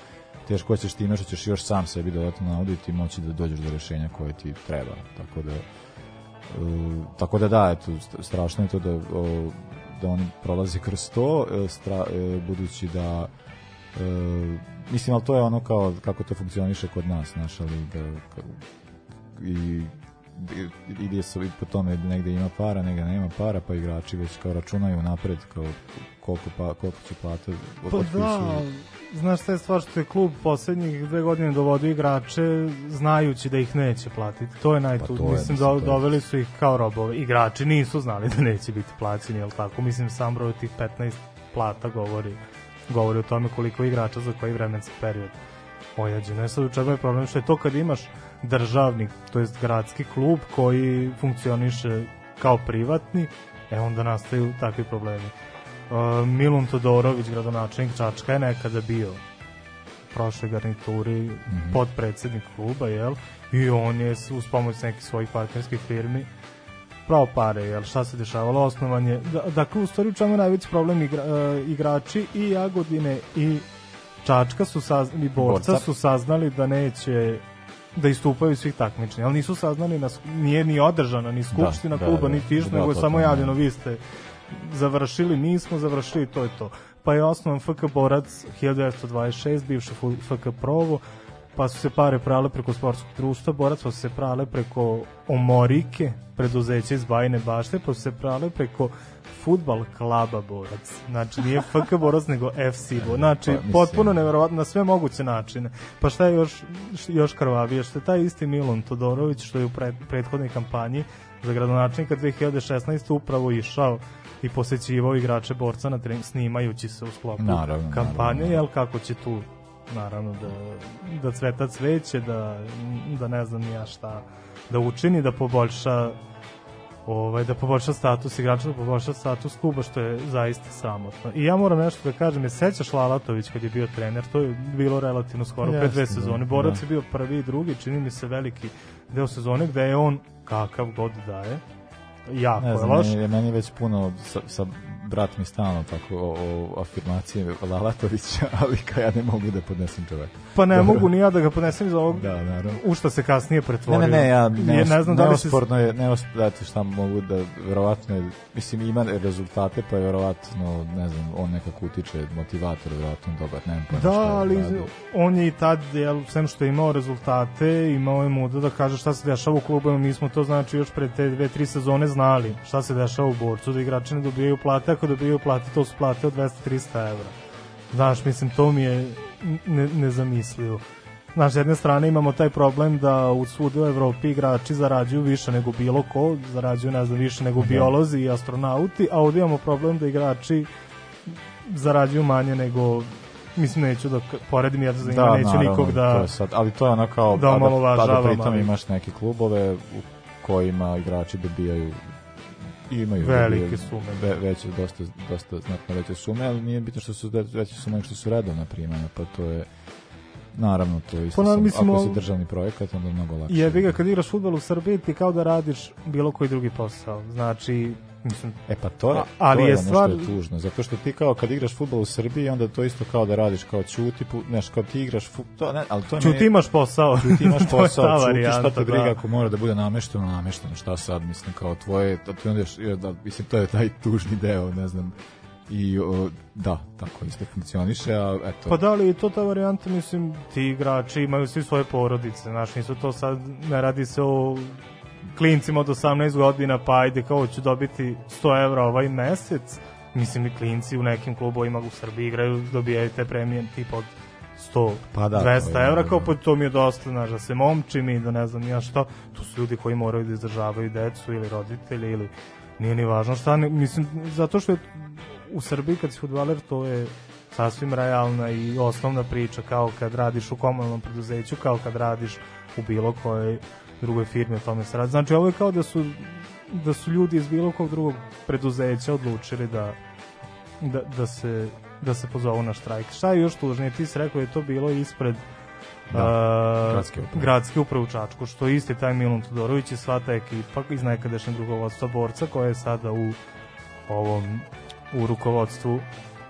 S1: teško ćeš time što ćeš još sam sebi dodatno nauditi i moći da dođeš do rešenja koje ti treba. Tako da, tako da da, eto, st- strašno je to da, da oni prolaze kroz to, e, stra, e, budući da e, mislim, ali to je ono kao kako to funkcioniše kod nas, naša liga ka- i i- ide se i po tome negde ima para, negde nema para, pa igrači već kao računaju napred kao koliko, pa, koliko će plate
S2: Pa da, znaš šta je stvar što je klub poslednjih dve godine dovodio igrače znajući da ih neće platiti. To je najtu.
S1: Pa to je,
S2: mislim, do, doveli su ih kao robove. Igrači nisu znali da neće biti plaćeni, jel tako? Mislim, sam broj tih 15 plata govori, govori o tome koliko igrača za koji vremenski period ojađeno. E sad u čemu je problem što je to kad imaš državnik, to jest gradski klub koji funkcioniše kao privatni, e onda nastaju takvi problemi. Uh, Milun Todorović, gradonačelnik Čačka, je nekada bio u prošloj garnituri mm. -hmm. podpredsednik kluba, jel? I on je uz pomoć nekih svojih partnerskih firmi pravo pare, jel? Šta se dešavalo? Osnovan je, da, dakle, u stvari u čemu najveći problem igra, uh, igrači i Jagodine i Čačka su saznali, borca,
S1: Borca.
S2: su saznali da neće da istupaju svih takmičenja, ali nisu saznali, na, nije ni održana ni skupština
S1: da,
S2: kluba,
S1: da.
S2: ni tiš,
S1: Da,
S2: nego je
S1: to
S2: samo
S1: to,
S2: javljeno,
S1: da.
S2: vi ste završili, nismo završili, to je to. Pa je osnovan FK Borac 1926, bivša fu- FK Provo, pa su se pare prale preko sportskog društva Borac, pa su se prale preko Omorike, preduzeće iz Bajine bašte, pa su se prale preko futbal klaba Borac. Znači, nije FK Borac, nego FC Borac. Znači,
S1: Pa,
S2: potpuno neverovatno na sve moguće načine. Pa šta je još, još krvavije? Što je taj isti Milon Todorović, što je u pre, prethodnoj kampanji za gradonačelnika 2016. upravo išao i posećivao igrače borca na trening, snimajući se u sklopu
S1: Naravno,
S2: kampanje,
S1: naravno.
S2: jel kako će tu naravno da, da cveta cveće, da, da ne znam ja šta da učini, da poboljša ovaj, da poboljša status igrača, da poboljša status kluba, što je zaista sramotno. I ja moram nešto da kažem, je sećaš Lalatović kad je bio trener, to je bilo relativno skoro, pre dve
S1: da,
S2: sezone. Borac
S1: da.
S2: je bio prvi i drugi, čini mi se veliki deo sezone, gde je on kakav god daje, jako
S1: ne
S2: je
S1: znam,
S2: loš.
S1: meni, je- meni je već puno sa, sa brat mi stalno tako o, o afirmacije Lalatovića, ali kao ja ne mogu da podnesem čoveka.
S2: Pa ne
S1: Dobro.
S2: mogu ni ja da ga podnesem iz ovog,
S1: Da, naravno.
S2: u šta se kasnije
S1: Ne,
S2: pretvorio.
S1: ne, ne, ja ne,
S2: Je, ne znam da li se...
S1: je, neosporno, znate šta mogu da, verovatno je, mislim, ima rezultate, pa je verovatno, ne znam, on nekako utiče, motivator, verovatno dobar, nemam pojma
S2: Da,
S1: šta
S2: ali
S1: radi.
S2: on je i tad, jel, sem što je imao rezultate, imao je muda da kaže šta se dešava u klubu, mi smo to znači još pre te dve, tri sezone znali šta se dešava u borcu, da igrači ne dobijaju plate, ako dobijaju plate, to su plate od 200-300 evra. Znaš, mislim, to mi je ne, nezamislivo. Znaš, s jedne strane imamo taj problem da u svude u Evropi igrači zarađuju više nego bilo ko, zarađuju, ne znam, više nego
S1: Da.
S2: biolozi i astronauti, a ovdje imamo problem da igrači zarađuju manje nego mislim neću da poredim ja za
S1: Da,
S2: neću
S1: naravno,
S2: nikog
S1: to
S2: da
S1: je sad, ali to je ono kao,
S2: da
S1: a da, a da pritom imaš neke klubove u kojima igrači dobijaju imaju
S2: Velike sume.
S1: Ve, veće, dosta, dosta znatno veće sume, ali nije bitno što su ve- veće sume nego što su redovna primanja, pa to je naravno to je isto
S2: Pa, mislim,
S1: ako si državni projekat onda je mnogo lakše.
S2: jebi ga kad igraš fudbal u Srbiji ti kao da radiš bilo koji drugi posao znači mislim
S1: E pa to je,
S2: A- ali
S1: to
S2: je
S1: je ono
S2: stvar-
S1: što je tužno, zato što ti kao kad igraš fudbal u Srbiji, onda to isto kao da radiš kao ćuti, pu- znaš, kao ti igraš fu, to, ne, ali to
S2: Ćuti
S1: nije-
S2: imaš posao.
S1: Ćuti imaš posao,
S2: varijanta,
S1: šta te briga
S2: da.
S1: ako mora da bude namešteno, namešteno, šta sad, mislim, kao tvoje, to onda još da, mislim, to je taj tužni deo, ne znam, i o, da, tako isto funkcioniše, a eto,
S2: Pa da li je to ta varijanta, mislim, ti igrači imaju svi svoje porodice, znaš, nisu to sad, ne radi se o klincima od 18 godina, pa ajde kao ću dobiti 100 evra ovaj mesec, mislim i klinci u nekim klubovima u Srbiji igraju, dobijaju te premije tipa od 100,
S1: Pa da,
S2: 200
S1: to je-
S2: evra, kao pa to mi je dosta, znaš, da se momčim i da ne znam ja šta, to su ljudi koji moraju da izdržavaju decu ili roditelje ili nije ni važno šta, ne, mislim, zato što je u Srbiji kad si futbaler to je sasvim realna i osnovna priča kao kad radiš u komunalnom preduzeću, kao kad radiš u bilo kojoj drugoj firmi, o tome se radi. Znači ovo je kao da su da su ljudi iz bilo kog drugog preduzeća odlučili da da, da se da se pozovu na štrajk. Šta je još tužnije? Ti si rekao da je to bilo ispred
S1: Da,
S2: a,
S1: gradske uprave.
S2: gradske uprave u Čačku, što je isti taj Milan Todorović i sva ta ekipa iz nekadašnjeg rukovodstva borca koja je sada u ovom u rukovodstvu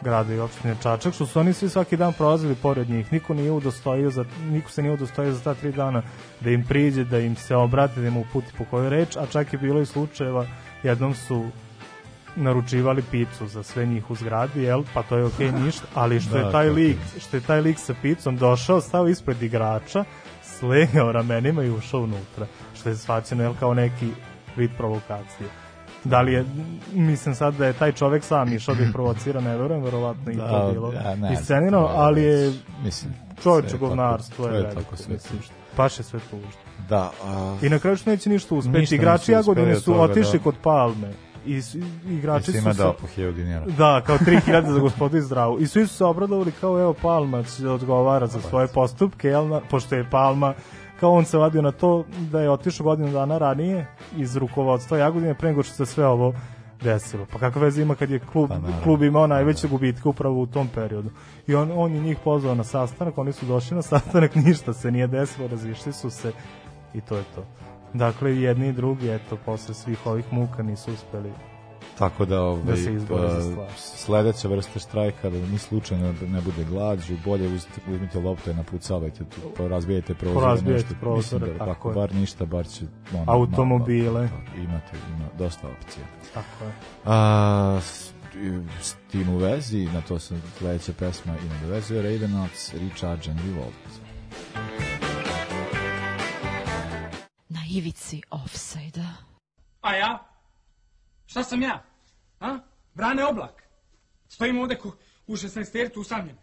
S2: grada i opštine Čačak, što su oni svi svaki dan prolazili pored njih. Niko nije udostojio za, niko se nije udostojio za ta tri dana da im priđe, da im se obrati, da im uputi po koju reč, a čak je bilo i slučajeva, jednom su naručivali picu za sve njih u zgradi, jel? Pa to je okej ništa, ali što
S1: Da,
S2: je taj
S1: to je
S2: lik, što je taj lik sa picom došao, stao ispred igrača, slegao ramenima i ušao unutra, što je svaćeno jel kao neki vid provokacije. Da li je, mislim sad da je taj čovek sam išao da ih provocira, ne verujem, verovatno i to
S1: Da,
S2: bilo
S1: ja ne
S2: iscenirano,
S1: to je
S2: ali je
S1: mislim,
S2: čovječe
S1: je
S2: govnarstvo je
S1: to je
S2: veliko,
S1: tako sve
S2: baš je sve tužno.
S1: da, a,
S2: I na kraju što neće ništa uspeti.
S1: Ništa
S2: Igrači Jagodine su
S1: toga,
S2: otišli
S1: da.
S2: kod Palme. I s- igrači
S1: i
S2: su se-
S1: dao po 1000 dinara.
S2: Da, kao 3000 za gospodu i zdravu. I svi su se obradovali kao evo Palma će da odgovara za svoje postupke, jel, na, pošto je Palma kao on se vadio na to da je otišao godinu dana ranije iz rukovodstva Jagodine pre nego što se sve ovo desilo. Pa kakve veze ima kad je klub,
S1: Pa naravno.
S2: klub imao najveće gubitke upravo u tom periodu. I on, on je njih pozvao na sastanak, oni su došli na sastanak, ništa se nije desilo, razišli su se i to je to. Dakle, jedni i drugi, eto, posle svih ovih muka nisu uspeli
S1: Tako da, ovaj,
S2: Da se izbore za
S1: pa,
S2: stvar.
S1: sledeća vrsta štrajka, da ni slučajno da ne bude glađu, bolje uzmite, uzmite loptu i napucavajte tu, pa razbijajte prozore.
S2: Porazbijajte
S1: nešto.
S2: prozore,
S1: da,
S2: tako
S1: ako
S2: je.
S1: bar ništa, bar će... Ono,
S2: Automobile.
S1: malo- tako, imate, ima dosta opcija.
S2: Tako je.
S1: A, s, s tim u vezi, na to se sledeća pesma i nadovezuje Ravenouts, Recharge and Revolt.
S3: Na ivici offside-a.
S11: A ja? Šta sam ja? A? Brane oblak. Stojim ovde u 16 tertu usamljen.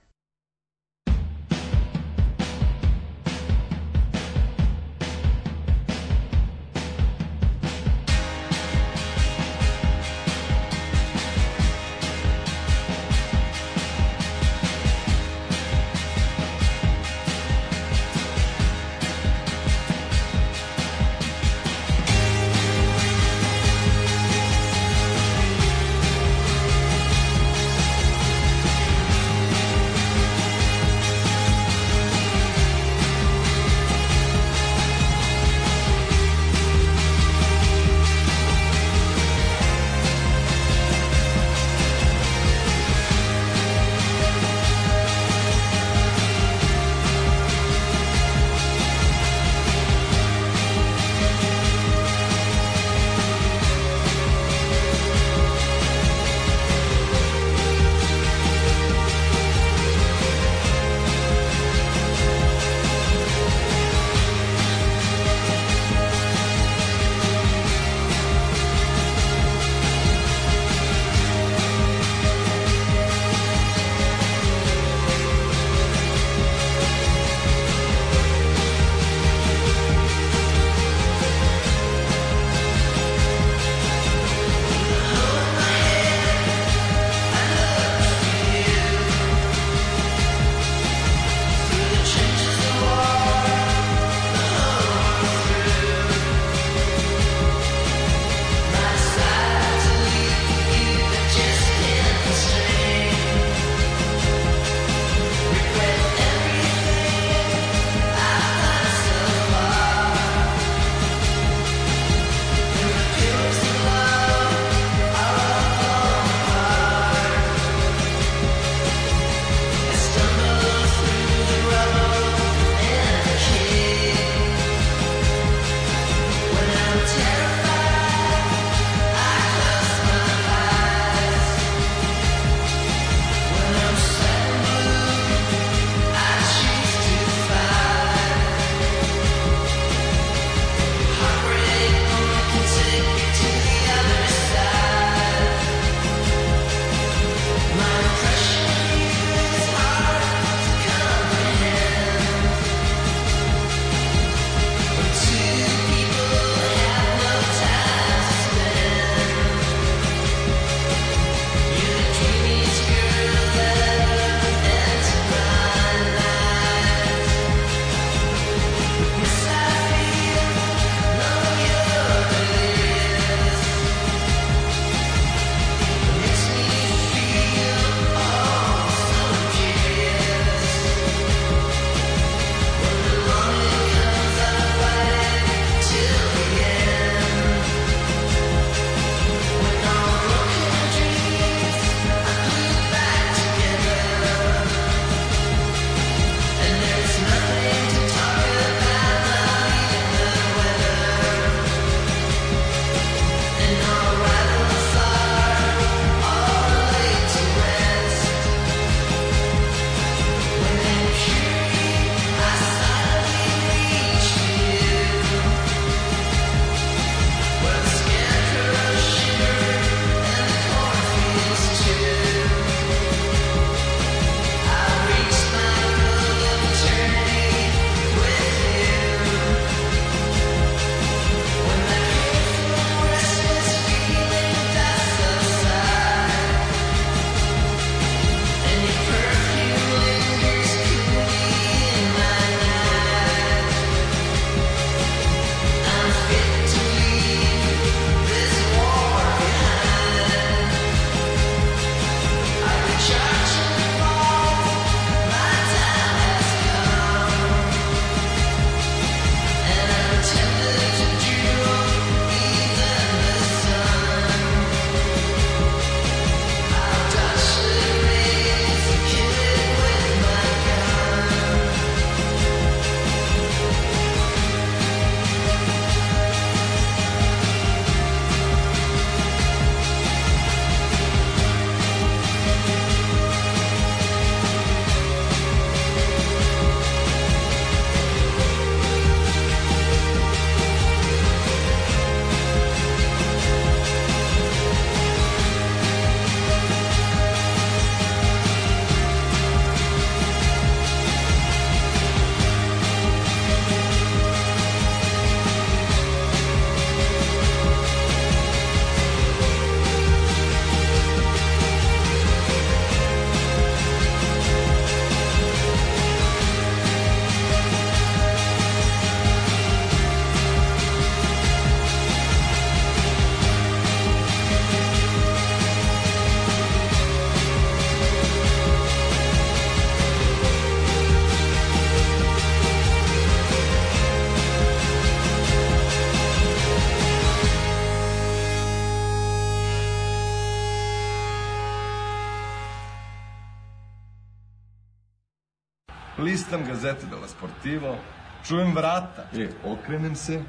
S12: Listam gazete della Sportivo, čujem vrata, e, okrenem se,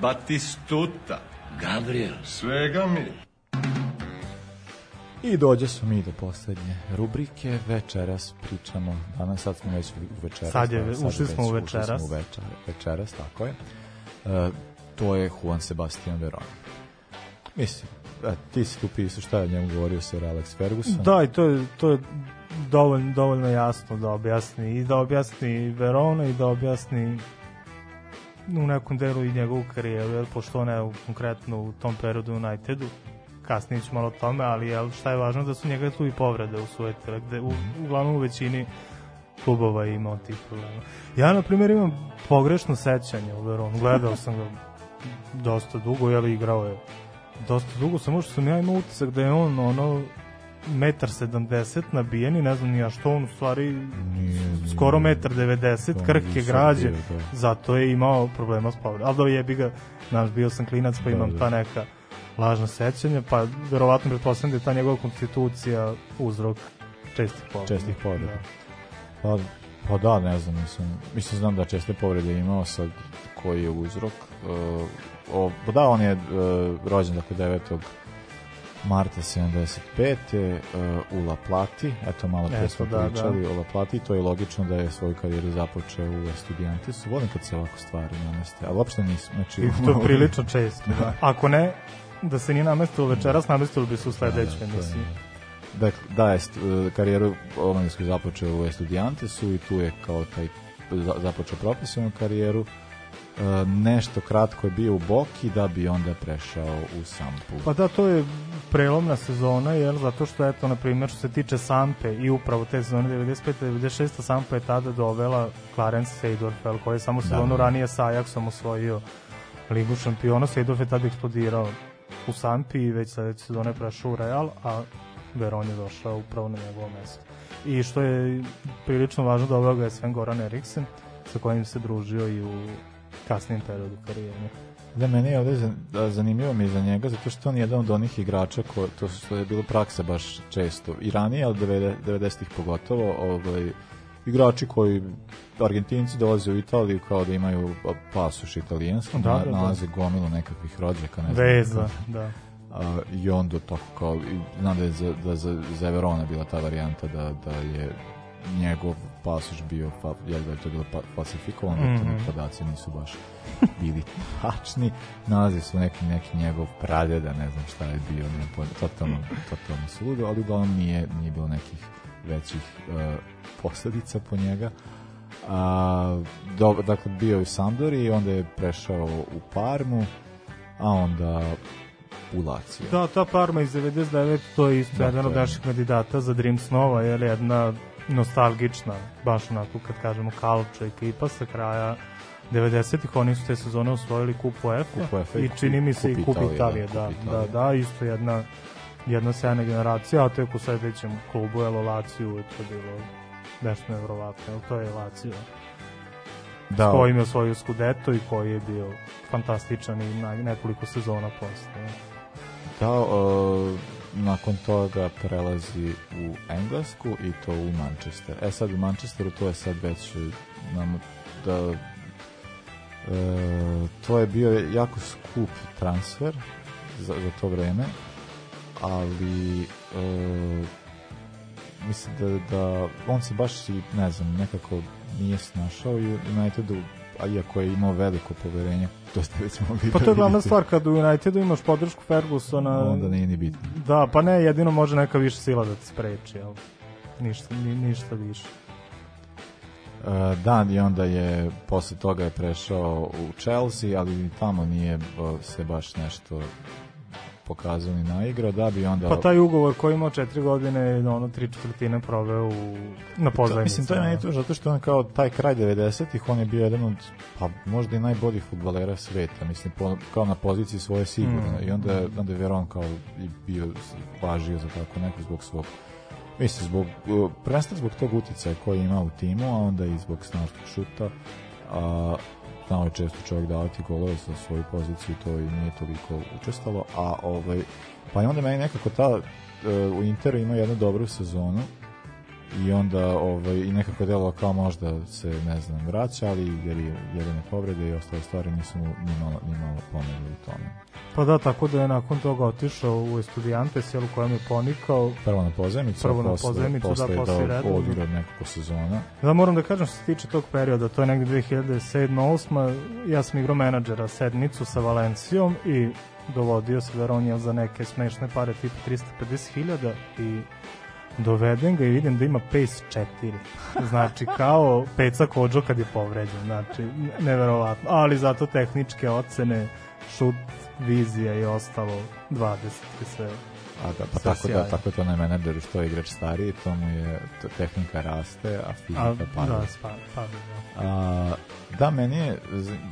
S12: Batistuta.
S13: Gabriel.
S12: Svega mi.
S1: I dođe smo mi do poslednje rubrike. Večeras pričamo, danas sad smo već u večeras.
S2: Sad je-
S1: da,
S2: ušli
S1: već-
S2: smo u
S1: ušli
S2: večeras.
S1: smo u večer, večeras, tako je. E, to je Juan Sebastian Veron. Mislim, e, ti si tu pisao šta je o njemu govorio Sir Alex Ferguson.
S2: Da, i to je, to je dovoljno, dovoljno jasno da objasni i da objasni Verona i da objasni u nekom delu i njegovu karijeru, jer pošto on je konkretno u tom periodu Unitedu, kasnije ću malo o tome, ali jel, šta je važno da su njega tu i povrede u sujetile, gde u, uglavnom u većini klubova je imao tih problema. Ja, na primjer, imam pogrešno sećanje u Veronu, gledao sam ga dosta dugo, jel, igrao je dosta dugo, samo što sam ja imao utisak da je on ono metar 70 nabijen i ne znam ni ja što on u stvari skoro metar 90
S1: on
S2: krke
S1: visok
S2: građe
S1: bio, da.
S2: zato je imao problema s povredom ali da jebi ga znaš bio sam klinac pa
S1: Da,
S2: imam
S1: da.
S2: ta neka lažna sećanja pa verovatno pretpostavljam da je ta njegova konstitucija uzrok čestih povreda
S1: čestih povreda.
S2: Da.
S1: Pa, pa da, ne znam, mislim, mislim znam da česte povrede imao sad koji je uzrok. Uh, o, pa da, on je uh, rođen dakle 9. marta 75. Uh, u La Plati, eto malo pre smo
S2: da,
S1: pričali o La Plati, to je logično da je svoju karijeru započeo u Estudiantesu. Volim kad se ovako stvari nameste, ali uopšte nisam. Znači,
S2: I to je prilično često da. ako ne da se nije namestilo večeras namestilo bi se u sledećoj
S1: Da, da, je-
S2: emisiji
S1: Dakle, da, je st- karijeru omladinsku započeo u Estudiantesu i tu je kao taj za- započeo profesionalnu karijeru. E, nešto kratko je bio u Boki da bi onda prešao u Sampu.
S2: Pa da, to je prelomna sezona, jer zato što, eto, na primjer, što se tiče Sampe i upravo te sezone 95-96, Sampa je tada dovela Clarence Seedorf, jel, koji je samo
S1: Da.
S2: sezonu ranije sa Ajaxom osvojio Ligu šampiona. Seedorf je tada eksplodirao u Sampi i već sledeće sezone je prešao u Real, a Veron je došao upravo na njegovo mesto. I što je prilično važno, doveo ga je Sven Goran Eriksen, sa kojim se družio i u kasnijem periodu karijere.
S1: Da, meni je ovde da, zanimljivo mi je za njega, zato što on je jedan od onih igrača, ko, to što je bilo praksa baš često, i ranije, ali 90 90-ih pogotovo, ovaj, igrači koji Argentinci dolaze u Italiju kao da imaju pasoš italijanski,
S2: Da, da, da.
S1: nalaze gomilu nekakvih rođaka, ne znam.
S2: Veza, da.
S1: A, I onda tako kao, i znam da je za, da za, za Verona bila ta varijanta da, da je njegov pasoš bio, fa, jel da je to bilo pa, falsifikovano, mm. -hmm. podaci nisu baš bili tačni. Nalazi su neki, neki njegov pradeda, ne znam šta je bio, ne, pojma, totalno, totalno suludo, ali uglavnom nije, nije bilo nekih većih uh, posledica po njega. A, dobro, dakle, bio je u Sampdori i onda je prešao u Parmu, a onda u Lazio.
S2: Da, ta Parma iz 99, to je isto
S1: Da,
S2: jedan od naših kandidata za Dream Snova, jer je jedna nostalgična, baš onako kad kažemo kalča ekipa sa kraja 90-ih, oni su te sezone osvojili kup UEFA,
S1: i
S2: čini mi se i
S1: Kup Italije, da,
S2: da, da, da, isto jedna jedna sjajna generacija, a tek u sledećem klubu je je to bilo nešto nevrovatno, ali to je Lazio
S1: Da,
S2: s kojim je osvojio Scudetto i koji je bio fantastičan i na nekoliko sezona posle.
S1: Da, uh, nakon toga prelazi u Englesku i to u Manchester. E sad u Manchesteru to je sad već nam da uh, to je bio jako skup transfer za, za to vreme ali uh, mislim da, da on se baš i ne znam nekako nije snašao i Unitedu a iako je imao veliko poverenje to ste već mogli
S2: Pa
S1: da
S2: to je glavna
S1: vidite.
S2: stvar, kad u Unitedu imaš podršku Fergusona...
S1: Onda nije ni bitno.
S2: Da, pa ne, jedino može neka više sila da te spreči, ali ništa, ni, ništa više.
S1: Uh, da, i onda je posle toga je prešao u Chelsea, ali tamo nije se baš nešto pokazao ni naigrao, da bi onda...
S2: Pa taj ugovor koji imao četiri godine, ono, tri četvrtine proveo u, na
S1: To,
S2: pozajmici.
S1: mislim, to je meni to, zato što on kao taj kraj 90-ih, on je bio jedan od, pa možda i najboljih futbalera sveta, mislim, po, kao na poziciji svoje sigurno.
S2: Mm.
S1: I onda, onda je Veron kao i bio, važio za tako neko zbog svog Mislim, zbog, prvenstveno zbog tog uticaja koji ima u timu, a onda i zbog snažnog šuta, a znao je često čovjek davati golove za svoju poziciju, to i nije toliko učestalo, a ovaj, pa i onda meni nekako ta, uh, u Interu ima jednu dobru sezonu, i onda ovaj, i nekako delo kao možda se, ne znam, vraća, ali jer je jedine povrede i ostale stvari nisu mu ni malo, ni malo pomogli u tome.
S2: Pa da, tako da je nakon toga otišao u Estudiantes, jel, u kojem je ponikao.
S1: Prvo na pozemicu,
S2: Prvo na
S1: posle,
S2: pozemicu,
S1: posle
S2: da, posle redovno.
S1: odigrao nekoliko sezona.
S2: Da, moram da kažem što se tiče tog perioda, to je negde 2007-2008, ja sam igrao menadžera sedmicu sa Valencijom i dovodio se Veronija za neke smešne pare tipa 350.000 i dovedem ga i vidim da ima pace 4. Znači, kao Peca Kođo kad je povređen. Znači, neverovatno. Ali zato tehničke ocene, šut, vizija i ostalo 20 i sve.
S1: A da, pa tako da, tako je to na menadžeru što je igrač stariji, to mu je, to, tehnika raste, a fizika
S2: A,
S1: pada.
S2: da, spa, pada, da.
S1: A, da, meni je,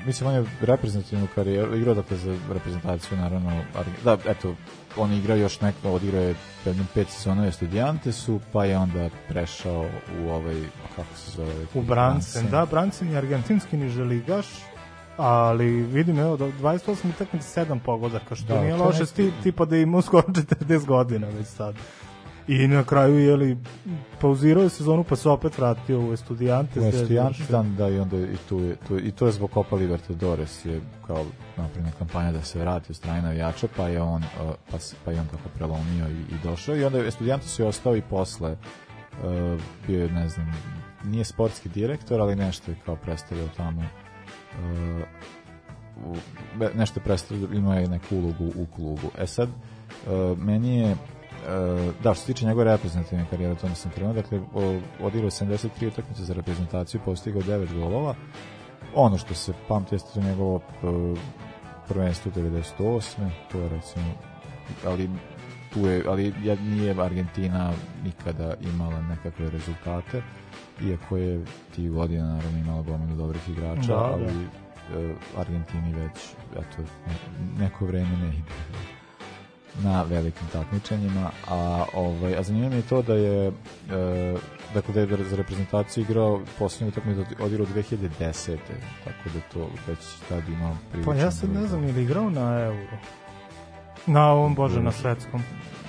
S1: mislim, on je reprezentativnu karijeru, igrao dakle za reprezentaciju, naravno, da, eto, on je igrao još neko, odigrao je jednom pet sezonove studijante su, pa je onda prešao u ovaj, kako se zove?
S2: U Brancen, da, Brancen je argentinski niželigaš, ali vidim, evo, da 28 utakmica 7 pogodaka, što
S1: Da,
S2: nije loše, sti, tipa da ima skoro 40 godina već sad. I na kraju je li pauzirao je sezonu pa se opet vratio u Estudiantes.
S1: U Estudiantes,
S2: završio.
S1: da, i onda i tu je, tu, i to je zbog Copa Libertadores je kao napravljena kampanja da se vrati u strane navijača, pa je on, uh, pa, se- pa je on tako prelomio i, i došao i onda je Estudiantes je ostao i posle uh, bio je, ne znam, nije sportski direktor, ali nešto je kao predstavljao tamo nešto je predstavljao, imao je neku ulogu u klubu. E sad, uh, meni je Uh, da, što se tiče njegove reprezentativne karijere, to nisam krenuo, dakle, odigrao je 73 utakmice za reprezentaciju, postigao 9 golova. Ono što se pamti jeste to njegovo uh, prvenstvo 98. To je recimo, ali tu je, ali nije Argentina nikada imala nekakve rezultate, iako je ti godina naravno imala gomilu dobrih igrača,
S2: Da, da.
S1: ali uh, Argentini već eto, ne- neko vreme ne ide na velikim takmičenjima, a ovaj a zanimljivo mi je to da je e, dakle da je za reprezentaciju igrao poslednju utakmicu odigrao 2010. Tako da to već tad imao
S2: Pa
S1: priličan
S2: ja sad
S1: broj
S2: ne znam, je li igrao na Euro? Na ovom, bože, na
S1: Dobro.
S2: svetskom.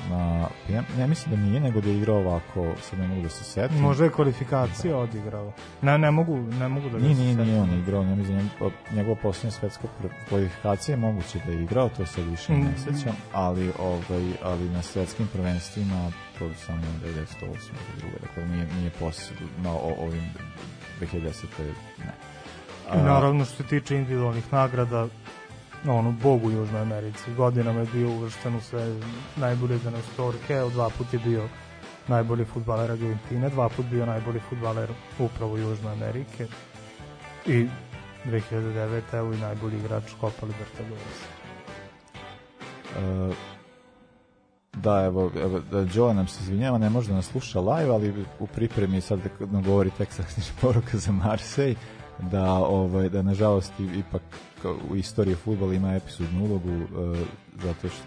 S1: Na ja, ja mislim da nije nego da je igrao ovako sad ne mogu da se setim
S2: Možda je kvalifikacije odigrao. Ne, ne mogu, ne mogu da
S1: Nije,
S2: se
S1: nije, nije on igrao, ja mislim, njegov- njegova posljednja svetska kvalifikacija je moguće da je igrao, to sad više ne
S2: Mm.
S1: sećam, ali, ovaj, ali na svetskim prvenstvima to samo 98. ili drugo, dakle nije, nije posle, na o, ovim 2010. ne.
S2: I naravno što se tiče individualnih nagrada, ono, bog u Južnoj Americi. Godinama je bio uvršten u sve najbolje danestorke, evo dva put je bio najbolji futbaler Argentine, dva put bio najbolji futbaler upravo Južne Amerike i 2009. evo i najbolji igrač Copa Libertadores.
S1: E, da, evo, evo da Joe nam se izvinjava, ne može da nas sluša live, ali u pripremi sad nam govori tek sasniš poruka za Marsej, da, ovaj, da nažalost ipak u istoriji fudbala ima epizodnu ulogu, e, zato što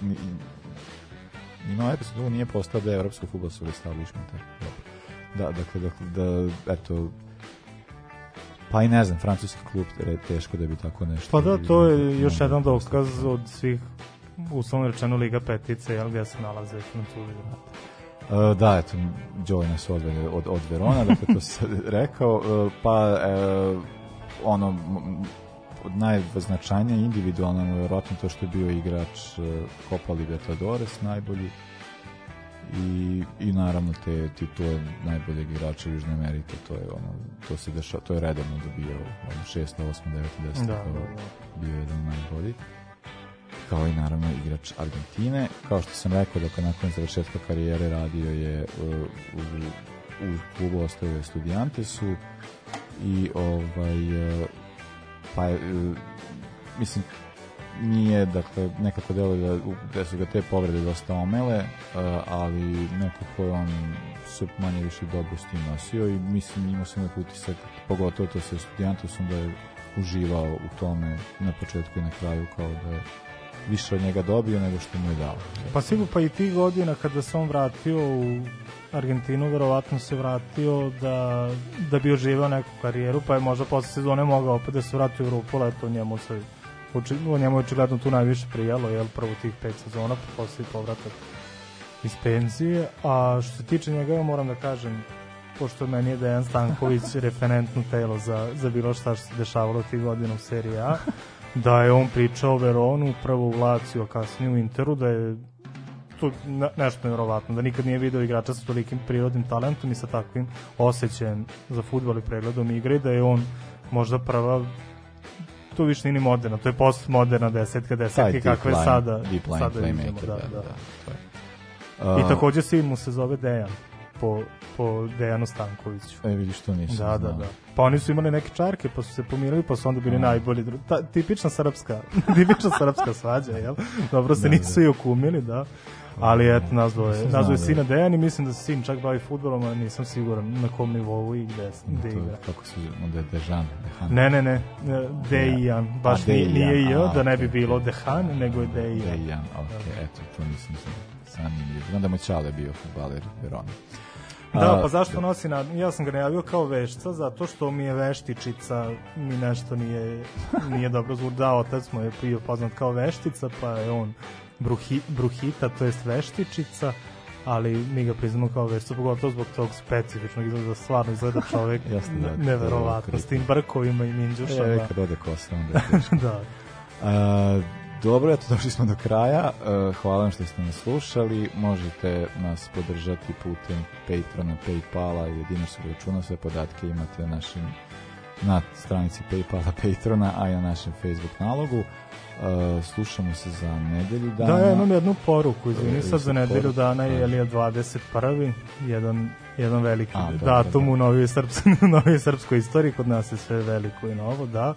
S1: ni, imao epizodnu nije postao da je Evropskog fudbalskog establishmenta. Da, dakle, dakle, da, eto, pa i ne znam, francuski klub re- teško da bi tako nešto...
S2: Pa da, to je još jedan dokaz od svih uslovno rečeno Liga petice, jel, gdje se nalaze Francuzi.
S1: Uh, da, eto, Joey nas odvede od, od Verona, dakle to se rekao, uh, pa uh, ono, najznačajnije individualno je vjerojatno to što je bio igrač uh, Copa Libertadores najbolji i, i naravno te titule najboljeg igrača Južne Amerike, to je ono, to se dešava, to je redovno dobio ono 6, 8, 9, 10,
S2: Da, da, da.
S1: bio je jedan od najboljih kao i naravno igrač Argentine. Kao što sam rekao, dakle, nakon završetka karijere radio je uh, u, u klubu ostavio je Studiantesu i ovaj uh, pa je, uh, mislim nije, dakle, nekako delo da, da su ga te povrede dosta omele, ali nekako je on se manje više dobro s tim nosio i mislim imao sam uvijek utisak, pogotovo to sa Studiantesom da je uživao u tome na početku i na kraju kao da je više od njega dobio nego što mu je dao.
S2: Pa sigurno, pa i tih godina kada se on vratio u Argentinu, verovatno se vratio da, da bi oživao neku karijeru, pa je možda posle sezone mogao opet da se vrati u Evropu, ali eto njemu se uči, njemu je očigledno tu najviše prijalo, jel, prvo tih pet sezona, pa posle i povratak iz penzije, a što se tiče njega, ja moram da kažem, pošto meni je Dejan Stanković referentno telo za, za bilo šta što se dešavalo tih godina u seriji A, da je on pričao Veronu, prvo u Laciju, a kasnije u Interu, da je to ne, nešto nevjerovatno, da nikad nije video igrača sa tolikim prirodnim talentom i sa takvim osjećajem za futbol i pregledom igre, da je on možda prva to više nije ni moderna, to je postmoderna desetka, desetke kakve
S1: line-
S2: sada,
S1: deep line
S2: sada vidimo, da,
S1: da,
S2: da. I takođe sin mu se zove Dejan, po, po Dejanu Stankoviću.
S1: E, vidiš, to nisam
S2: Da, da, da. Pa oni su imali neke čarke, pa su se pomirili, pa su onda bili najbolji. dru- Ta, tipična srpska, tipična srpska svađa, jel? Dobro se
S1: Da,
S2: nisu i okumili, da. Ali eto, nazvao je, nazvao je
S1: znao,
S2: sina
S1: da.
S2: Dejan i mislim da se sin čak bavi futbolom, a nisam siguran na kom nivou i gde, gde
S1: To,
S2: igra.
S1: kako se onda je Dejan. Dejan.
S2: Ne, ne, ne, Dejan, baš
S1: A,
S2: nije, nije
S1: Dejan,
S2: J,
S1: a,
S2: da ne bi bilo Dehan, nego je Dejan.
S1: Dejan, ok, eto, to nisam znao. Zanimljivo. Znam da mu Ćale bio futbaler Verona.
S2: Da, pa zašto nosi na... Ja sam ga najavio kao vešca, zato što mi je veštičica, mi nešto nije, nije dobro zvuk. Da, otac mu je bio poznat kao veštica, pa je on bruhi, bruhita, to jest veštičica, ali mi ga priznamo kao vešca, pogotovo zbog tog specifičnog izgleda, da stvarno izgleda čovek
S1: Jasno, da,
S2: ne- neverovatno, s tim brkovima i minđušama.
S1: E, kad ode kosa, onda je
S2: da.
S1: A, dobro, eto, došli smo do kraja. E, hvala vam što ste nas slušali. Možete nas podržati putem Patrona, Paypala ili dinarskog računa. Sve podatke imate na našim na stranici Paypala, Patrona, a i na našem Facebook nalogu. E, slušamo se za nedelju dana.
S2: Da, ja imam jednu poruku, izvini
S1: E,
S2: sad za nedelju
S1: poruku,
S2: dana je
S1: kaži.
S2: je 21. jedan, jedan veliki
S1: A, dobro,
S2: datum
S1: da.
S2: u novoj, srpskoj, novoj srpskoj istoriji, kod nas je sve veliko i novo, da.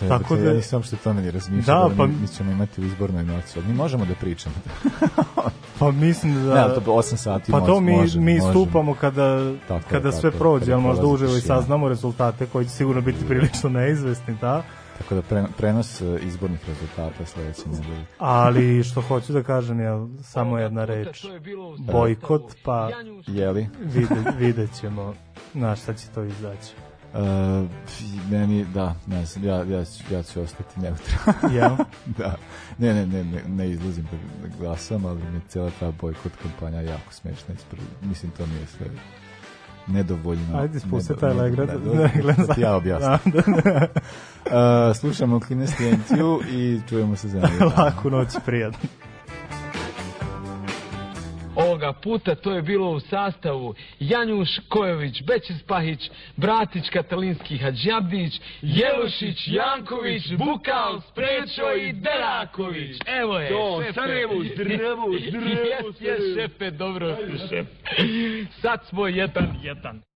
S1: Da,
S2: Tako
S1: da,
S2: da,
S1: ja nisam što to ni razmišljao,
S2: Da,
S1: da,
S2: pa-
S1: mi, mi ćemo imati u izbornoj ali mi možemo da pričamo.
S2: pa mislim da...
S1: Ne, to 8 sati
S2: Pa to mi,
S1: možemo,
S2: mi
S1: možemo.
S2: stupamo kada,
S1: Tako
S2: kada
S1: tako
S2: sve prođe, ali možda uživo i saznamo rezultate koji će sigurno biti prilično neizvesni, da.
S1: Tako da pre, prenos e, izbornih rezultata sledeće nedelje.
S2: Ali što hoću da kažem je samo jedna reč. Bojkot, pa
S1: Jeli?
S2: vide, vidjet ćemo na šta će to izaći.
S1: Uh, meni, da, ne znam, ja, ja, ću, ja ću ostati neutralan.
S2: Jel?
S1: da. Ne, ne, ne, ne, ne izlazim da, da glasam, ali mi je cijela ta bojkot kampanja jako smešna. Ispred, mislim, to mi je sve nedovoljno.
S2: Ajde, spusti taj legrat.
S1: Da, da, da, da ja objasnim.
S2: Da,
S1: uh, slušamo Kinestijenciju i čujemo se za.
S2: Laku noć, prijatno.
S13: Ovoga puta to je bilo u sastavu Janjuš Kojović, Bećis Pahić, Bratić Katalinski Hadžabdić, Jelušić, Janković, Bukal, Sprečo i Deraković. Evo je,
S14: To,
S13: šefe.
S14: Sarajevo, zdravo, zdravo,
S13: Jes, jes, šefe, dobro, šef. Sad smo jedan, jedan.